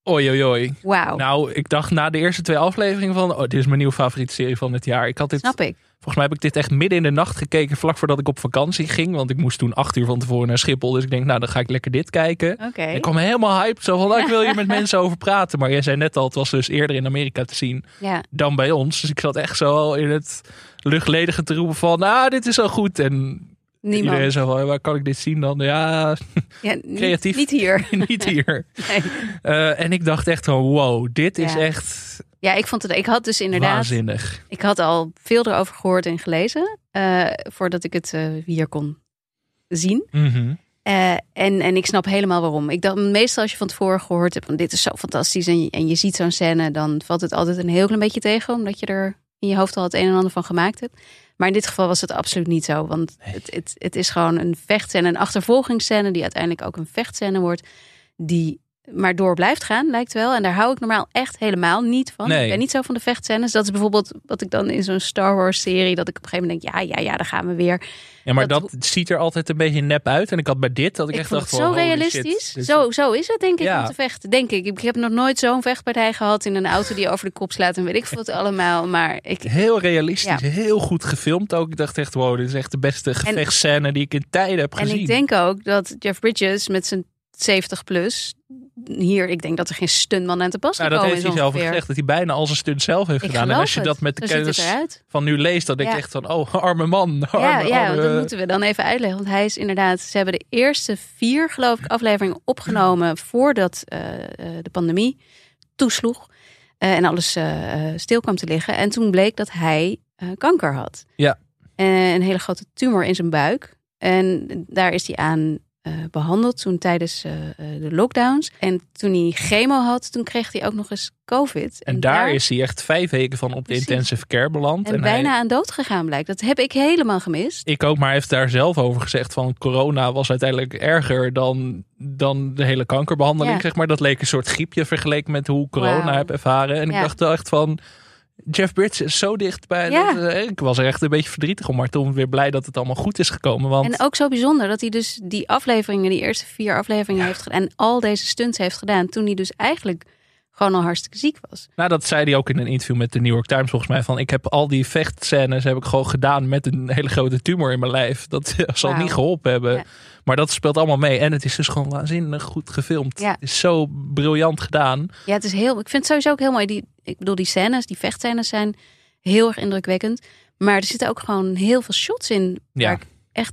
Oei, oei, oei. Wauw, Nou, ik dacht na de eerste twee afleveringen van... Oh, dit is mijn nieuwe favoriete serie van het jaar. Ik had dit, snap ik. Volgens mij heb ik dit echt midden in de nacht gekeken... vlak voordat ik op vakantie ging. Want ik moest toen acht uur van tevoren naar Schiphol. Dus ik denk, nou, dan ga ik lekker dit kijken. Ik kwam helemaal hype. Zo van, nou, ik wil hier met *laughs* mensen over praten. Maar jij zei net al, het was dus eerder in Amerika te zien Ja. dan bij ons. Dus ik zat echt zo al in het luchtledige te roepen van... Nou, dit is zo goed. En Niemand. iedereen zo van, waar kan ik dit zien dan? Ja, *laughs* Ja, niet- creatief. Niet hier. *laughs* niet hier. Nee. Eh, en ik dacht echt van, wow, dit is echt Ja, ik vond het. Ik had dus inderdaad. waanzinnig. Ik had al veel erover gehoord en gelezen. eh, voordat ik het eh, hier kon zien. Mhm. Eh, en, en ik snap helemaal waarom. Ik dacht, meestal als je van tevoren gehoord hebt van dit is zo fantastisch. En je, en je ziet zo'n scène, dan valt het altijd een heel klein beetje tegen. Omdat je er in je hoofd al het een en ander van gemaakt hebt. Maar in dit geval was het absoluut niet zo. Want het, het, het is gewoon een vechtscène, een achtervolgingsscène. Die uiteindelijk ook een vechtscène wordt. Die maar door blijft gaan, lijkt wel. En daar hou ik normaal echt helemaal niet van. Nee. Ik ben niet zo van de vechtscènes. Dat is bijvoorbeeld wat ik dan in zo'n Star Wars serie... dat ik op een gegeven moment denk, ja, ja, ja, daar gaan we weer. Ja, maar Dat- dat, ziet er altijd een beetje nep uit. En ik had bij dit dat ik, Ik echt dacht zo realistisch. shit, Zo, zo is het denk ik Ja. om te vechten. Denk ik. Ik heb nog nooit zo'n vechtpartij gehad in een auto die over de kop slaat. En weet ik veel wat allemaal. Maar ik, Heel realistisch, Ja. heel goed gefilmd ook. Ik dacht echt, wow, dit is echt de beste gevechtscène die ik in tijden heb en gezien. ik denk ook dat Jeff Bridges met zijn 70 plus... Hier, ik denk dat er geen stuntman aan te pas nou, dat heeft is hij zelf gezegd, dat hij bijna al zijn stunt zelf heeft Ik gedaan. En als je dat met de het kennis van nu leest, dan denk je Ja. echt van, oh, *laughs* arme man. Arme, Ja, ja arme- dat moeten we dan even uitleggen. Want hij is inderdaad... Ze hebben de eerste vier, geloof ik, afleveringen opgenomen... *clears throat* voordat eh, eh, de pandemie toesloeg. eh, en alles eh, stil kwam te liggen. En toen bleek dat hij kanker had. Ja. En een hele grote tumor in zijn buik. En daar is hij aan eh, behandeld toen tijdens eh, eh, de lockdowns. En toen hij chemo had, toen kreeg hij ook nog eens COVID. En daar is hij echt vijf weken van op de intensive care beland. en, bijna aan dood gegaan blijkt. Dat heb ik helemaal gemist. Ik ook, maar hij heeft daar zelf over gezegd van corona was uiteindelijk erger dan, dan de hele kankerbehandeling. Ja. Zeg maar. Dat leek een soort griepje vergeleken met hoe ik corona heb ervaren. En Ja. ik dacht echt van, Jeff Bridges is zo dichtbij. Ja. Dat, eh, ik was er echt een beetje verdrietig om, maar toen weer blij dat het allemaal goed is gekomen. Want En ook zo bijzonder dat hij dus die afleveringen, die eerste vier afleveringen heeft gedaan. En al deze stunts heeft gedaan toen hij dus eigenlijk gewoon al hartstikke ziek was. nou, dat zei hij ook in een interview met de New York Times volgens mij. Van, ik heb al die vechtscènes heb ik gewoon gedaan met een hele grote tumor in mijn lijf. Dat *laughs* zal niet geholpen hebben. Ja. Maar dat speelt allemaal mee. En het is dus gewoon waanzinnig goed gefilmd. Ja. Het is zo briljant gedaan. Ja, het is heel. Ik vind het sowieso ook heel mooi. Die, ik bedoel, die scènes, die vechtscènes zijn heel erg indrukwekkend. Maar er zitten ook gewoon heel veel shots in Ja. waar ik echt.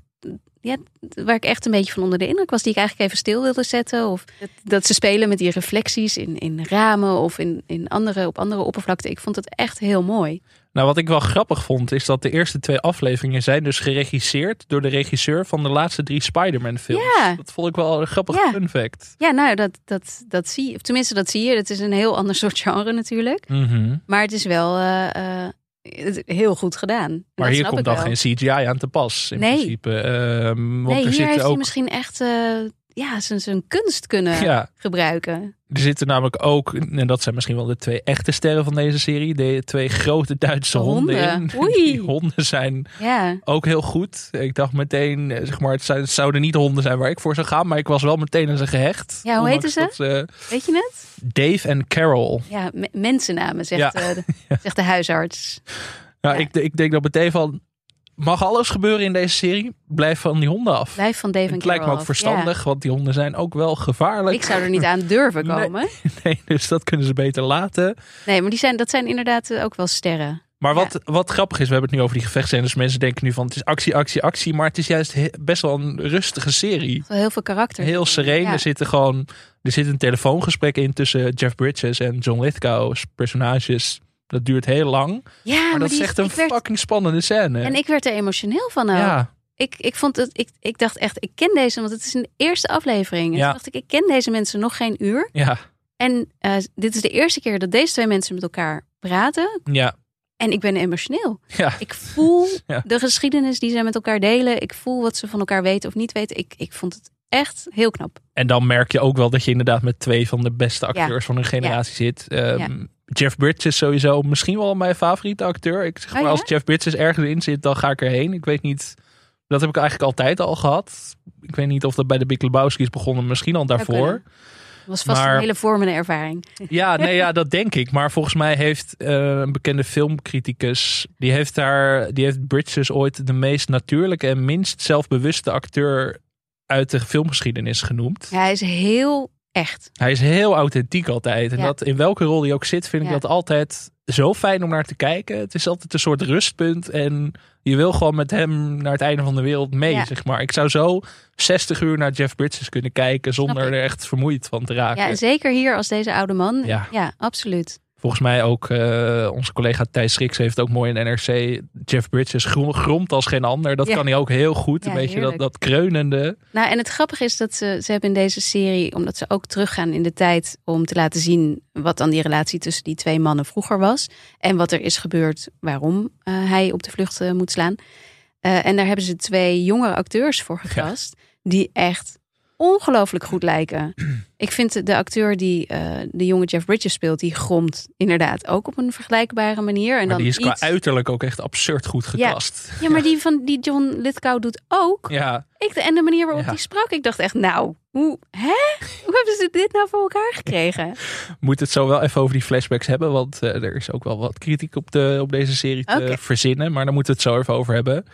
Ja, waar ik echt een beetje van onder de indruk was, die ik eigenlijk even stil wilde zetten. Of dat, dat ze spelen met die reflecties in, in ramen of in, in andere, op andere oppervlakte. Ik vond het echt heel mooi. Nou, wat ik wel grappig vond, is dat de eerste twee afleveringen zijn dus geregisseerd door de regisseur van de laatste drie Spider-Man films. Ja. Dat vond ik wel een grappig Ja. fun fact. Ja, nou, dat, dat, dat zie je. Tenminste, dat zie je. Het is een heel ander soort *laughs* genre natuurlijk. Mhm. Maar het is wel eh, eh, heel goed gedaan. Maar hier komt dan wel. geen CGI aan te pas, in Nee. principe. Ehm, want Nee, er hier zitten heeft hij ook... misschien echt eh, ja, zijn, zijn kunst kunnen Ja. gebruiken. Er zitten namelijk ook, en dat zijn misschien wel de twee echte sterren van deze serie, de twee grote Duitse honden, Honden. in. *laughs* Oei. Die honden zijn Ja, ook heel goed. Ik dacht meteen, eh, zeg maar, het, zou- het zouden niet de honden zijn waar ik voor zou gaan, maar ik was wel meteen aan ze gehecht. Ja, hoe heten dat weet je het? Dave en Carol. Ja, me- mensennamen, zegt, Ja. eh, de, *laughs* zegt de huisarts. Nou, Ja. ik, ik denk dat meteen van, mag alles gebeuren in deze serie? Blijf van die honden af. Blijf van Dave en het lijkt me ook af. verstandig, want die honden zijn ook wel gevaarlijk. Ik zou er niet aan durven komen. *laughs* Nee, dus dat kunnen ze beter laten. Nee, maar die zijn, dat zijn inderdaad eh, ook wel sterren. Maar Ja. wat, wat grappig is, we hebben het nu over die gevechtscènes. Dus mensen denken nu van het is actie, actie, actie. Maar het is juist he- best wel een rustige serie. Heel veel karakter. Heel sereen. Ja. Er, zitten gewoon, er zit een telefoongesprek in tussen Jeff Bridges en John Lithgow's personages. Dat duurt heel lang. Ja, maar, dat die- is echt een werd, fucking spannende scène. En ik werd er emotioneel van. ook. ja, Ik, ik, vond het, ik, ik dacht echt, ik ken deze, want het is een eerste aflevering. En Ja. toen dacht ik, ik ken deze mensen nog geen uur. ja, En eh, dit is de eerste keer dat deze twee mensen met elkaar praten. ja, En ik ben emotioneel. ja. Ik voel *laughs* Ja. de geschiedenis die zij met elkaar delen. Ik voel wat ze van elkaar weten of niet weten. Ik, ik vond het echt heel knap. En dan merk je ook wel dat je inderdaad met twee van de beste acteurs van hun generatie zit. Ja. Jeff Bridges sowieso misschien wel mijn favoriete acteur. Ik zeg Oh, maar, ja? als Jeff Bridges ergens in zit, dan ga ik erheen. Ik weet niet, dat heb ik eigenlijk altijd al gehad. Ik weet niet of dat bij de Big Lebowski is begonnen, misschien al daarvoor. was vast Maar- een hele vormende ervaring. Ja, nee, ja, *laughs* dat denk ik. Maar volgens mij heeft eh, een bekende filmcriticus, die heeft daar, die heeft Bridges ooit de meest natuurlijke en minst zelfbewuste acteur uit de filmgeschiedenis genoemd. Ja, hij is heel echt. Hij is heel authentiek altijd. En Ja. dat in welke rol hij ook zit, vind ik Ja. dat altijd zo fijn om naar te kijken. Het is altijd een soort rustpunt. En je wil gewoon met hem naar het einde van de wereld mee, Ja. zeg maar. Ik zou zo 60 uur naar Jeff Bridges kunnen kijken zonder er echt vermoeid van te raken. Ja, en zeker hier als deze oude man. Ja absoluut. Volgens mij ook eh, onze collega Thijs Schriks heeft ook mooi in NRC. Jeff Bridges grom- gromt als geen ander. Dat Ja. kan hij ook heel goed. Ja, een beetje dat, heerlijk. dat kreunende. Nou, en het grappige is dat ze, ze hebben in deze serie, omdat ze ook teruggaan in de tijd om te laten zien wat dan die relatie tussen die twee mannen vroeger was. En wat er is gebeurd, waarom eh, hij op de vlucht eh, moet slaan. En daar hebben ze twee jongere acteurs voor gecast, die echt ongelooflijk goed lijken. *clears throat* Ik vind de acteur die eh, de jonge Jeff Bridges speelt, die gromt inderdaad ook op een vergelijkbare manier. En Maar dan die is qua iets- uiterlijk ook echt absurd goed gecast. Ja, maar die van die John Lithgow doet ook. Ja, Ik, en de manier waarop Ja. die sprak, ik dacht echt, nou, hoe, hè? hoe hebben ze dit nou voor elkaar gekregen? *laughs* moet het zo wel even over die flashbacks hebben. Want eh, er is ook wel wat kritiek op, de, op deze serie te verzinnen. Maar daar moeten we het zo even over hebben.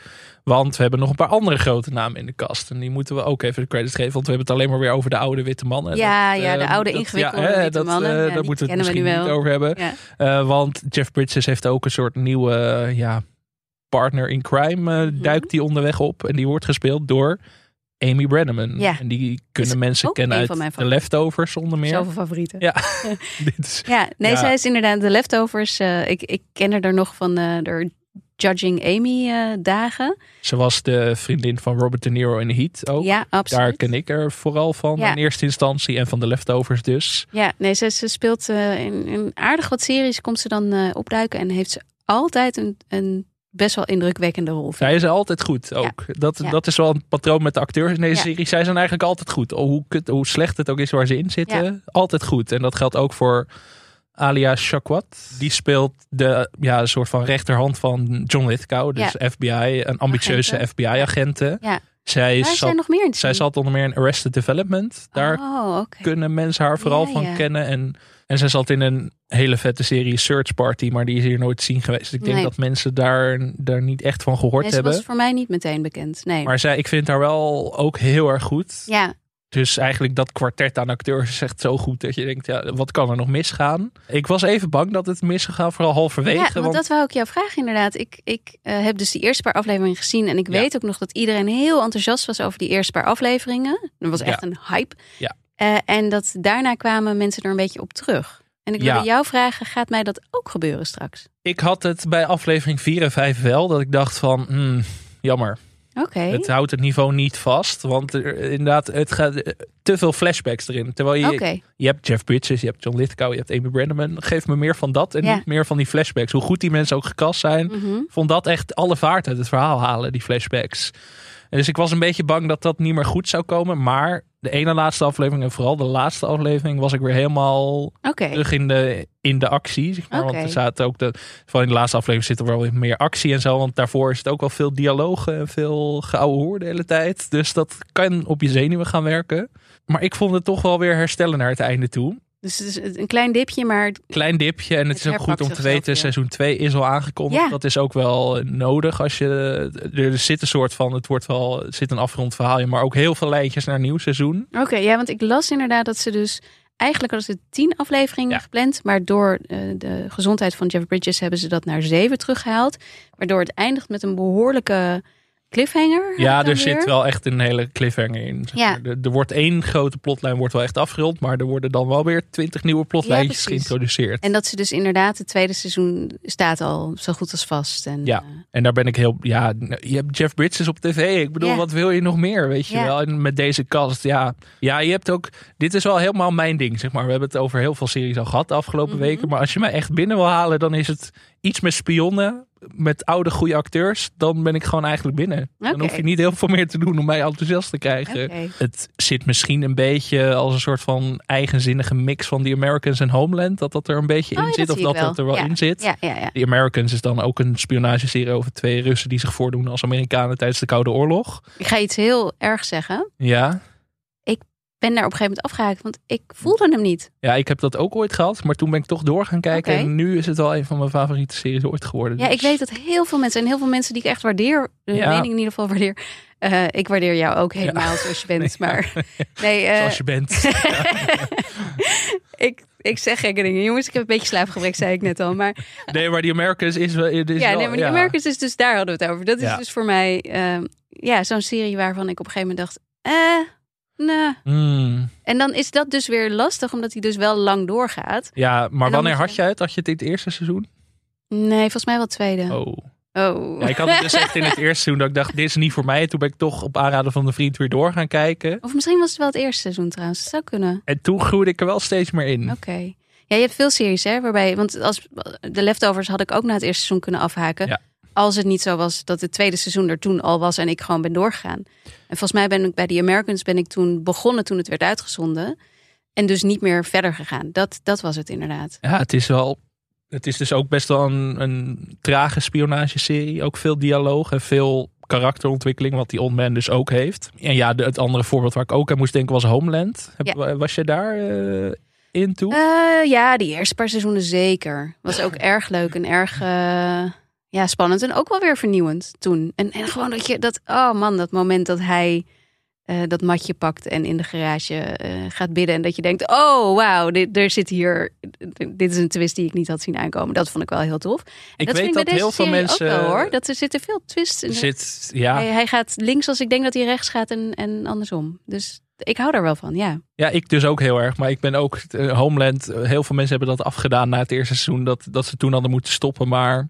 Want we hebben nog een paar andere grote namen in de kast. En die moeten we ook even de credits geven. Want we hebben het alleen maar weer over de oude witte mannen. Ja, Dat, ja, de eh, oude dat- ingewikkelde witte dat, mannen. Ja, daar moeten we het we misschien nu niet wel. over hebben. Ja. Want Jeff Bridges heeft ook een soort nieuwe ja, partner in crime. Mhm. Duikt die onderweg op. En die wordt gespeeld door Amy Brenneman. Ja. En die kunnen mensen ook kennen een uit The Leftovers onder meer. Zoveel favorieten. Ja, *laughs* dit is, Ja, nee, Ja. zij is inderdaad de leftovers. eh, ik, ik ken haar er nog van eh de Judging Amy eh, dagen. ze was de vriendin van Robert De Niro in Heat ook. Ja, absoluut. Daar ken ik er vooral van Ja. in eerste instantie. En van de Leftovers dus. Ja, nee, ze, ze speelt eh, in, in aardig wat series, komt ze dan eh, opduiken en heeft ze altijd een, een best wel indrukwekkende rol. vind Zij is altijd goed ook. Dat, Ja. dat is wel een patroon met de acteurs in deze Ja. serie. Zij zijn eigenlijk altijd goed. Hoe, kut- hoe slecht het ook is waar ze in zitten. Altijd goed. En dat geldt ook voor Alia Shakwat. Die speelt de ja, een soort van rechterhand van John Lithgow. Dus FBI, een ambitieuze Agenten. FBI-agenten. Ja. Zij, Waar is zat, nog meer in te zij zat onder meer in Arrested Development. Daar Oh, kunnen mensen haar vooral Ja, van ja. kennen. En, en zij zat in een hele vette serie Search Party, maar die is hier nooit zien geweest. Ik denk dat mensen daar, daar niet echt van gehoord Nee, ze hebben. was voor mij niet meteen bekend. Nee. Maar zij, ik vind haar wel ook heel erg goed. ja, Dus eigenlijk dat kwartet aan acteurs is echt zo goed dat je denkt, ja, wat kan er nog misgaan? Ik was even bang dat het mis zou gaan, vooral halverwege. ja, want want dat wou ik jou vragen inderdaad. Ik, ik eh, heb dus die eerste paar afleveringen gezien en ik Ja. weet ook nog dat iedereen heel enthousiast was over die eerste paar afleveringen. Er was echt Ja. een hype. Ja. Eh, en dat daarna kwamen mensen er een beetje op terug. En ik wilde Ja. jou vragen, gaat mij dat ook gebeuren straks? ik had het bij aflevering 4 en 5 wel, dat ik dacht van, hmm, jammer. Oké. Het houdt het niveau niet vast, want er, inderdaad, het gaat eh, te veel flashbacks erin. Terwijl je, je hebt Jeff Bridges, je hebt John Lithgow, je hebt Amy Brenneman. Geef me meer van dat en Ja. niet meer van die flashbacks. Hoe goed die mensen ook gekast zijn, Mhm. vond dat echt alle vaart uit het verhaal halen, die flashbacks. En dus ik was een beetje bang dat dat niet meer goed zou komen. Maar de ene laatste aflevering en vooral de laatste aflevering was ik weer helemaal terug in de, in de actie. Zeg maar. Want er zaten ook de, vooral in de laatste aflevering zit er wel weer meer actie en zo. Want daarvoor is het ook wel veel dialogen en veel geouwe hoer de hele tijd. Dus dat kan op je zenuwen gaan werken. Maar ik vond het toch wel weer herstellen naar het einde toe. Dus het is een klein dipje, maar Klein dipje en het, Het is ook goed om te weten. Seizoen 2 is al aangekondigd. Ja. Dat is ook wel nodig als je. Er zit een soort van. Het wordt wel. Er zit een afgerond verhaalje. Maar ook heel veel lijntjes naar een nieuw seizoen. Oké, ja, want ik las inderdaad dat ze dus... Eigenlijk hadden ze tien afleveringen Ja. gepland. Maar door eh, de gezondheid van Jeff Bridges hebben ze dat naar zeven teruggehaald. Waardoor het eindigt met een behoorlijke cliffhanger. Ja, er zit weer. wel echt een hele cliffhanger in. zeg Ja. Er, er wordt één grote plotlijn wordt wel echt afgerond. Maar er worden dan wel weer twintig nieuwe plotlijntjes Ja, geïntroduceerd. En dat ze dus inderdaad, het tweede seizoen staat al zo goed als vast. En, Ja. eh, En daar ben ik heel. Ja, je hebt Jeff Bridges op tv. Ik bedoel, Ja. wat wil je nog meer? Weet je wel? En met deze cast, ja. Ja, je hebt ook. Dit is wel helemaal mijn ding, zeg maar. We hebben het over heel veel series al gehad de afgelopen Mhm. weken. Maar als je mij echt binnen wil halen, dan is het iets met spionnen. Met oude goede acteurs. Dan ben ik gewoon eigenlijk binnen. Dan hoef je niet heel veel meer te doen om mij enthousiast te krijgen. Het zit misschien een beetje als een soort van eigenzinnige mix van The Americans en Homeland. Dat dat er een beetje in Oh ja, zit. dat Of dat dat er wel Ja. in zit. Ja. The Americans is dan ook een spionageserie over twee Russen die zich voordoen als Amerikanen tijdens de Koude Oorlog. Ik ga iets heel erg zeggen. Ja. Ben daar op een gegeven moment afgehaakt, want ik voelde hem niet. ja, ik heb dat ook ooit gehad, maar toen ben ik toch door gaan kijken. En nu is het wel een van mijn favoriete series ooit geworden. Ja, ik Dus- weet dat heel veel mensen en heel veel mensen die ik echt waardeer, de Ja. mening in ieder geval waardeer. eh, ik waardeer jou ook helemaal zoals je bent, *laughs* maar *laughs* nee, eh, Zoals je bent. *laughs* ik, ik zeg gekke dingen. Jongens, ik heb een beetje slaapgebrek, zei ik net al. Maar Nee, maar The Americans is wel... Is ja, wel, nee, maar die. Americans is dus daar hadden we het over. Dat is dus voor mij ehm, ja, zo'n serie waarvan ik op een gegeven moment dacht, eh, nee. Hmm. En dan is dat dus weer lastig, omdat hij dus wel lang doorgaat. Ja, maar wanneer had je- het? Had je het in het eerste seizoen? Nee, volgens mij wel het tweede. Oh. Oh. Ja, ik had het dus echt in het *laughs* eerste seizoen dat ik dacht, dit is niet voor mij. En toen ben ik toch op aanraden van de vriend weer door gaan kijken. Of misschien was het wel het eerste seizoen trouwens. Dat zou kunnen. En toen groeide ik er wel steeds meer in. Oké. Ja, je hebt veel series, hè? Waarbij, want als de leftovers had ik ook na het eerste seizoen kunnen afhaken. Ja. Als het niet zo was dat het tweede seizoen er toen al was en ik gewoon ben doorgegaan. En volgens mij ben ik bij The Americans ben ik toen begonnen toen het werd uitgezonden. En dus niet meer verder gegaan. Dat, dat was het inderdaad. Ja, het is wel. Het is dus ook best wel een, een trage spionageserie. Ook veel dialoog en veel karakterontwikkeling, wat die On Man dus ook heeft. En ja, de, het andere voorbeeld waar ik ook aan moest denken was Homeland. Heb, Was je daar eh, in toe? Eh, ja, die eerste paar seizoenen zeker. Was ook *laughs* erg leuk en erg eh, ja, spannend. En ook wel weer vernieuwend toen. En, en gewoon dat je dat, oh man, dat moment dat hij eh, dat matje pakt en in de garage eh, gaat bidden. En dat je denkt, oh wauw, dit, er zit hier, dit is een twist die ik niet had zien aankomen. Dat vond ik wel heel tof. Ik dat weet vind dat bij heel veel mensen. Ook wel, hoor. Dat er zitten veel twists in. zit, ja, Hij, hij gaat links als ik denk dat hij rechts gaat en, en andersom. Dus ik hou daar wel van, ja. ja, ik dus ook heel erg. Maar ik ben ook eh, Homeland. eh, Heel veel mensen hebben dat afgedaan na het eerste seizoen. Dat, dat ze toen hadden moeten stoppen. Maar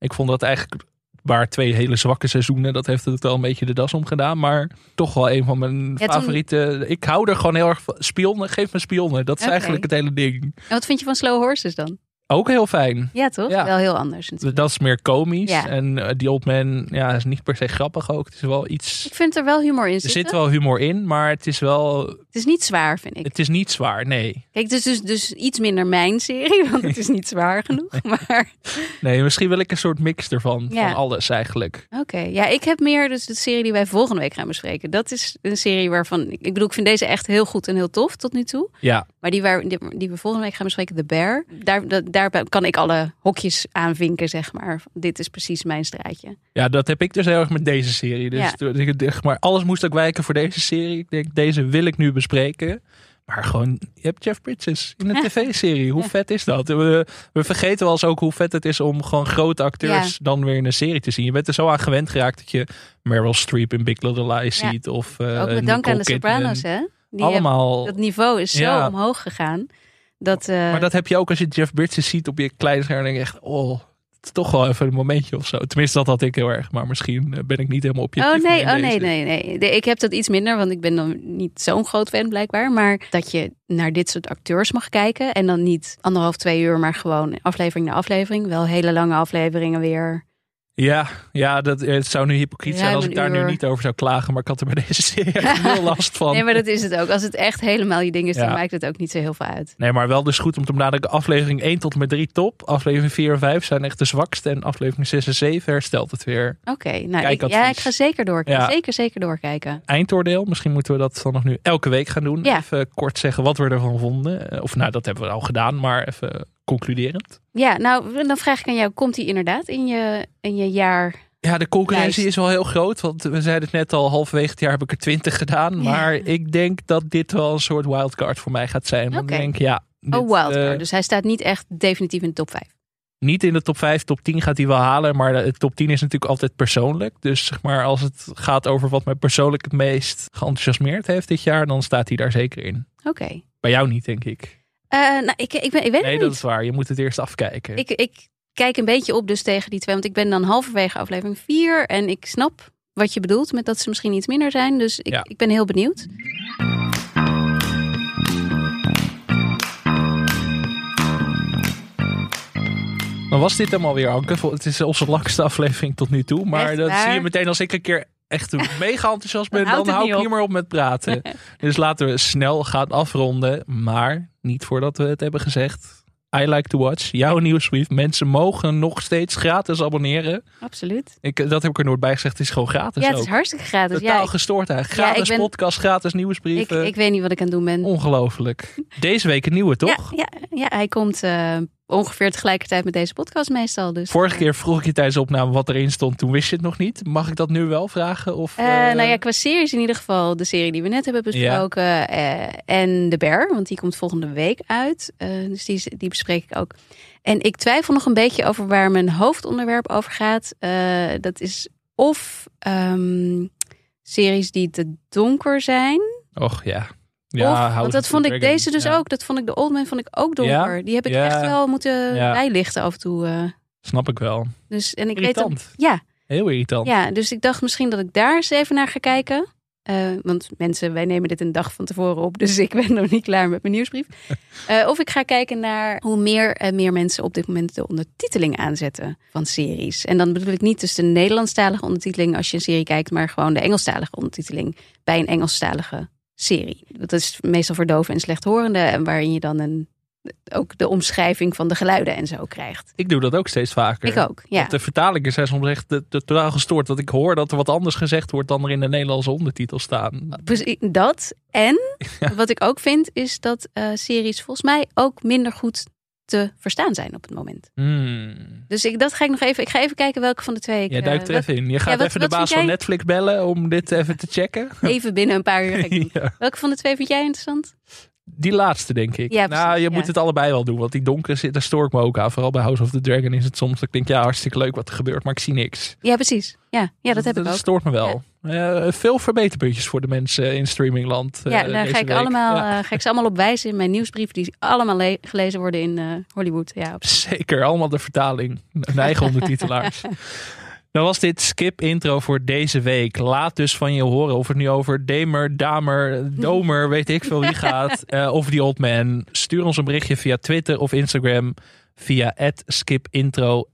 ik vond dat eigenlijk waar twee hele zwakke seizoenen. Dat heeft het wel een beetje de das omgedaan. Maar toch wel een van mijn Ja, toen- favoriete. Ik hou er gewoon heel erg van. Spionnen, geef me spionnen. Dat is eigenlijk het hele ding. En wat vind je van Slow Horses dan? Ook heel fijn. Ja, toch? Ja. Wel heel anders natuurlijk. Dat is meer komisch. Ja. En eh, die Old Man ja, is niet per se grappig ook. Het is wel iets... Ik vind er wel humor in Er zitten. zit wel humor in, maar het is wel... Het is niet zwaar, vind ik. Het is niet zwaar, nee. Kijk, het is dus, dus iets minder mijn serie, *laughs* want het is niet zwaar genoeg. Maar Nee, misschien wil ik een soort mix ervan. Ja. Van alles eigenlijk. oké, ja, ik heb meer dus de serie die wij volgende week gaan bespreken. Dat is een serie waarvan, ik bedoel, ik vind deze echt heel goed en heel tof tot nu toe. Ja, Maar die, waar, die, die we volgende week gaan bespreken, The Bear, daar, dat, daar kan ik alle hokjes aanvinken, zeg maar. Dit is precies mijn straatje. ja, dat heb ik dus heel erg met deze serie. Dus Ja. maar alles moest ook wijken voor deze serie. Ik denk, deze wil ik nu bespreken. Maar gewoon, je hebt Jeff Bridges in een Ja. tv-serie. Hoe vet is dat? We, we vergeten wel eens ook hoe vet het is om gewoon grote acteurs dan weer in een serie te zien. Je bent er zo aan gewend geraakt dat je Meryl Streep in Big Little Lies ziet. Of, eh, Ook met dank aan de. Sopranos, hè? Die Allemaal. hebben- dat niveau is zo omhoog gegaan. Dat, eh, Maar dat heb je ook als je Jeff Bridges ziet op je kleine scherm. Denk je echt, oh, het is toch wel even een momentje of zo. Tenminste, dat had ik heel erg. Maar misschien eh, ben ik niet helemaal objectief. Oh nee, oh nee, nee, nee. De- Ik heb dat iets minder, want ik ben dan niet zo'n groot fan blijkbaar. Maar dat je naar dit soort acteurs mag kijken. En dan niet anderhalf, twee uur, maar gewoon aflevering na aflevering. Wel hele lange afleveringen weer. Ja, ja dat, het zou nu hypocriet zijn als ik daar nu niet over zou klagen. Maar ik had er bij deze serie echt *laughs* heel last van. Nee, maar dat is het ook. Als het echt helemaal je ding is, dan maakt het ook niet zo heel veel uit. Nee, maar wel dus goed om te benadrukken. Aflevering 1 tot en met 3 top. Aflevering 4 en 5 zijn echt de zwakste. En aflevering 6 en 7 herstelt het weer. Oké, nou, ik, ja, ik ga zeker door. Ja. Zeker, zeker doorkijken. Eindoordeel. Misschien moeten we dat dan nog nu elke week gaan doen. Ja. Even kort zeggen wat we ervan vonden. Eh, Of nou, dat hebben we al gedaan. Maar even concluderend. Ja, nou, dan vraag ik aan jou, komt die inderdaad in je, in je jaar? Ja, de concurrentie Lijst. is wel heel groot. Want we zeiden het net al, halverwege het jaar heb ik er 20 gedaan. Ja. Maar ik denk dat dit wel een soort wildcard voor mij gaat zijn. Want ik denk, ja... dit, oh, wildcard. eh, dus hij staat niet echt definitief in de top 5. niet in de top 5, top 10 gaat hij wel halen. Maar de top 10 is natuurlijk altijd persoonlijk. Dus zeg maar, als het gaat over wat mij persoonlijk het meest geenthousiasmeerd heeft dit jaar, dan staat hij daar zeker in. Oké. Bij jou niet, denk ik. Eh, nou, ik, ik, ben, ik weet Nee, het dat is waar. Je moet het eerst afkijken. Ik, ik kijk een beetje op dus tegen die twee. Want ik ben dan halverwege aflevering 4. En ik snap wat je bedoelt met dat ze misschien iets minder zijn. Dus ik, Ja. ik ben heel benieuwd. Dan was dit hem alweer, Anke. Het is onze langste aflevering tot nu toe. Maar dat zie je meteen als ik een keer echt *laughs* mega enthousiast ben. Dan Dan hou ik niet meer op met praten. *laughs* dus laten we snel gaan afronden. Maar niet voordat we het hebben gezegd. I like to watch. Jouw nieuwsbrief. Mensen mogen nog steeds gratis abonneren. Absoluut. Ik, dat heb ik er nooit bij gezegd. Het is gewoon gratis Ja, het ook. is hartstikke gratis. Totaal Ja, ik, gestoord. Ja, Gratis ik ben- podcast, gratis ik, nieuwsbrieven. ik weet niet wat ik aan het doen ben. Ongelooflijk. Deze week een nieuwe, toch? Ja, ja, ja, hij komt eh, ongeveer tegelijkertijd met deze podcast meestal. Dus, Vorige eh, keer vroeg ik je tijdens de opname wat erin stond. Toen wist je het nog niet. Mag ik dat nu wel vragen? Of, Eh, eh, nou ja, qua series in ieder geval de serie die we net hebben besproken. en The Bear, want die komt volgende week uit. Dus die, die bespreek ik ook. En ik twijfel nog een beetje over waar mijn hoofdonderwerp over gaat. Dat is of ehm, series die te donker zijn. Och ja. Ja want dat vond ik Dragon. deze dus Ja. ook. Dat vond ik de Old Man vond ik ook donker. Ja? Die heb ik Ja. echt wel moeten bijlichten af en toe. eh. Snap ik wel. dus, en ik weet Irritant. dat, ja, Heel irritant. ja, dus ik dacht misschien dat ik daar eens even naar ga kijken. Eh, want mensen, wij nemen dit een dag van tevoren op, *laughs* dus ik ben nog niet klaar met mijn nieuwsbrief. *laughs* Eh, of ik ga kijken naar hoe meer en meer mensen op dit moment de ondertiteling aanzetten van series. En dan bedoel ik niet dus de Nederlandstalige ondertiteling als je een serie kijkt, maar gewoon de Engelstalige ondertiteling bij een Engelstalige serie. Dat is meestal voor doven en slechthorenden en waarin je dan een, ook de omschrijving van de geluiden en zo krijgt. Ik doe dat ook steeds vaker. Ik ook, ja. Want de vertalingen zijn soms echt de, de, totaal gestoord. Dat ik hoor dat er wat anders gezegd wordt dan er in de Nederlandse ondertitels staan. Precies, dat. En *laughs* wat ik ook vind, is dat eh, series volgens mij ook minder goed te verstaan zijn op het moment. Hmm. Dus ik, dat ga ik nog even. Ik ga even kijken welke van de twee. Ik, duikt er eh, even in. Je gaat wat- even de baas van jij? Netflix bellen om dit even te checken. *laughs* even binnen een paar uur. Ga ik doen. *laughs* Ja. Welke van de twee vind jij interessant? Die laatste, denk ik. Ja, nou, je moet het allebei wel doen. Want die donkere zit, daar stoor ik me ook aan. Vooral bij House of the Dragon is het soms dat ik denk, ja, hartstikke leuk wat er gebeurt, maar ik zie niks. Ja, precies. Ja, ja dat heb ik Dat ook. stoort me wel. Eh, veel verbeterpuntjes voor de mensen in streamingland. eh, Ja, daar deze ga ik, week. allemaal, Ja, eh, ga ik ze allemaal op wijzen in mijn nieuwsbrief. Die allemaal le- gelezen worden in eh, Hollywood. Ja, op- Zeker, allemaal de vertaling. Een eigen ondertitelaars. *laughs* Dan was dit skip intro voor deze week. Laat dus van je horen of het nu over Demer, Damer, Domer, weet ik veel wie gaat. *laughs* eh, of die old man. Stuur ons een berichtje via Twitter of Instagram. Via skipintronl.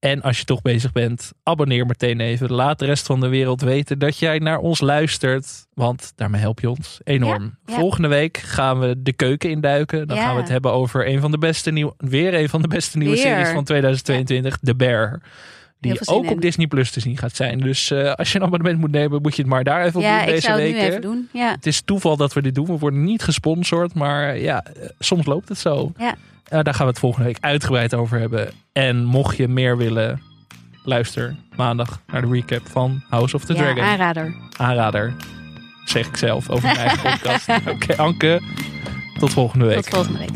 En als je toch bezig bent, abonneer meteen even. Laat de rest van de wereld weten dat jij naar ons luistert. Want daarmee help je ons enorm. Ja, ja. Volgende week gaan we de keuken induiken. Dan Ja. gaan we het hebben over een van de beste nieuwe, weer een van de beste nieuwe Weer. series van 2022, The Bear. Die ook op. Disney Plus te zien gaat zijn. Dus eh, als je een abonnement moet nemen, moet je het maar daar even op doen ik deze zou het week. nu even doen. Ja, Het is toeval dat we dit doen. We worden niet gesponsord, maar ja, eh, soms loopt het zo. Ja. Eh, daar gaan we het volgende week uitgebreid over hebben. En mocht je meer willen, luister maandag naar de recap van House of the ja Dragon. aanrader. Aanrader, zeg ik zelf over mijn eigen *laughs* podcast. Oké, Anke, tot volgende week. Tot volgende week.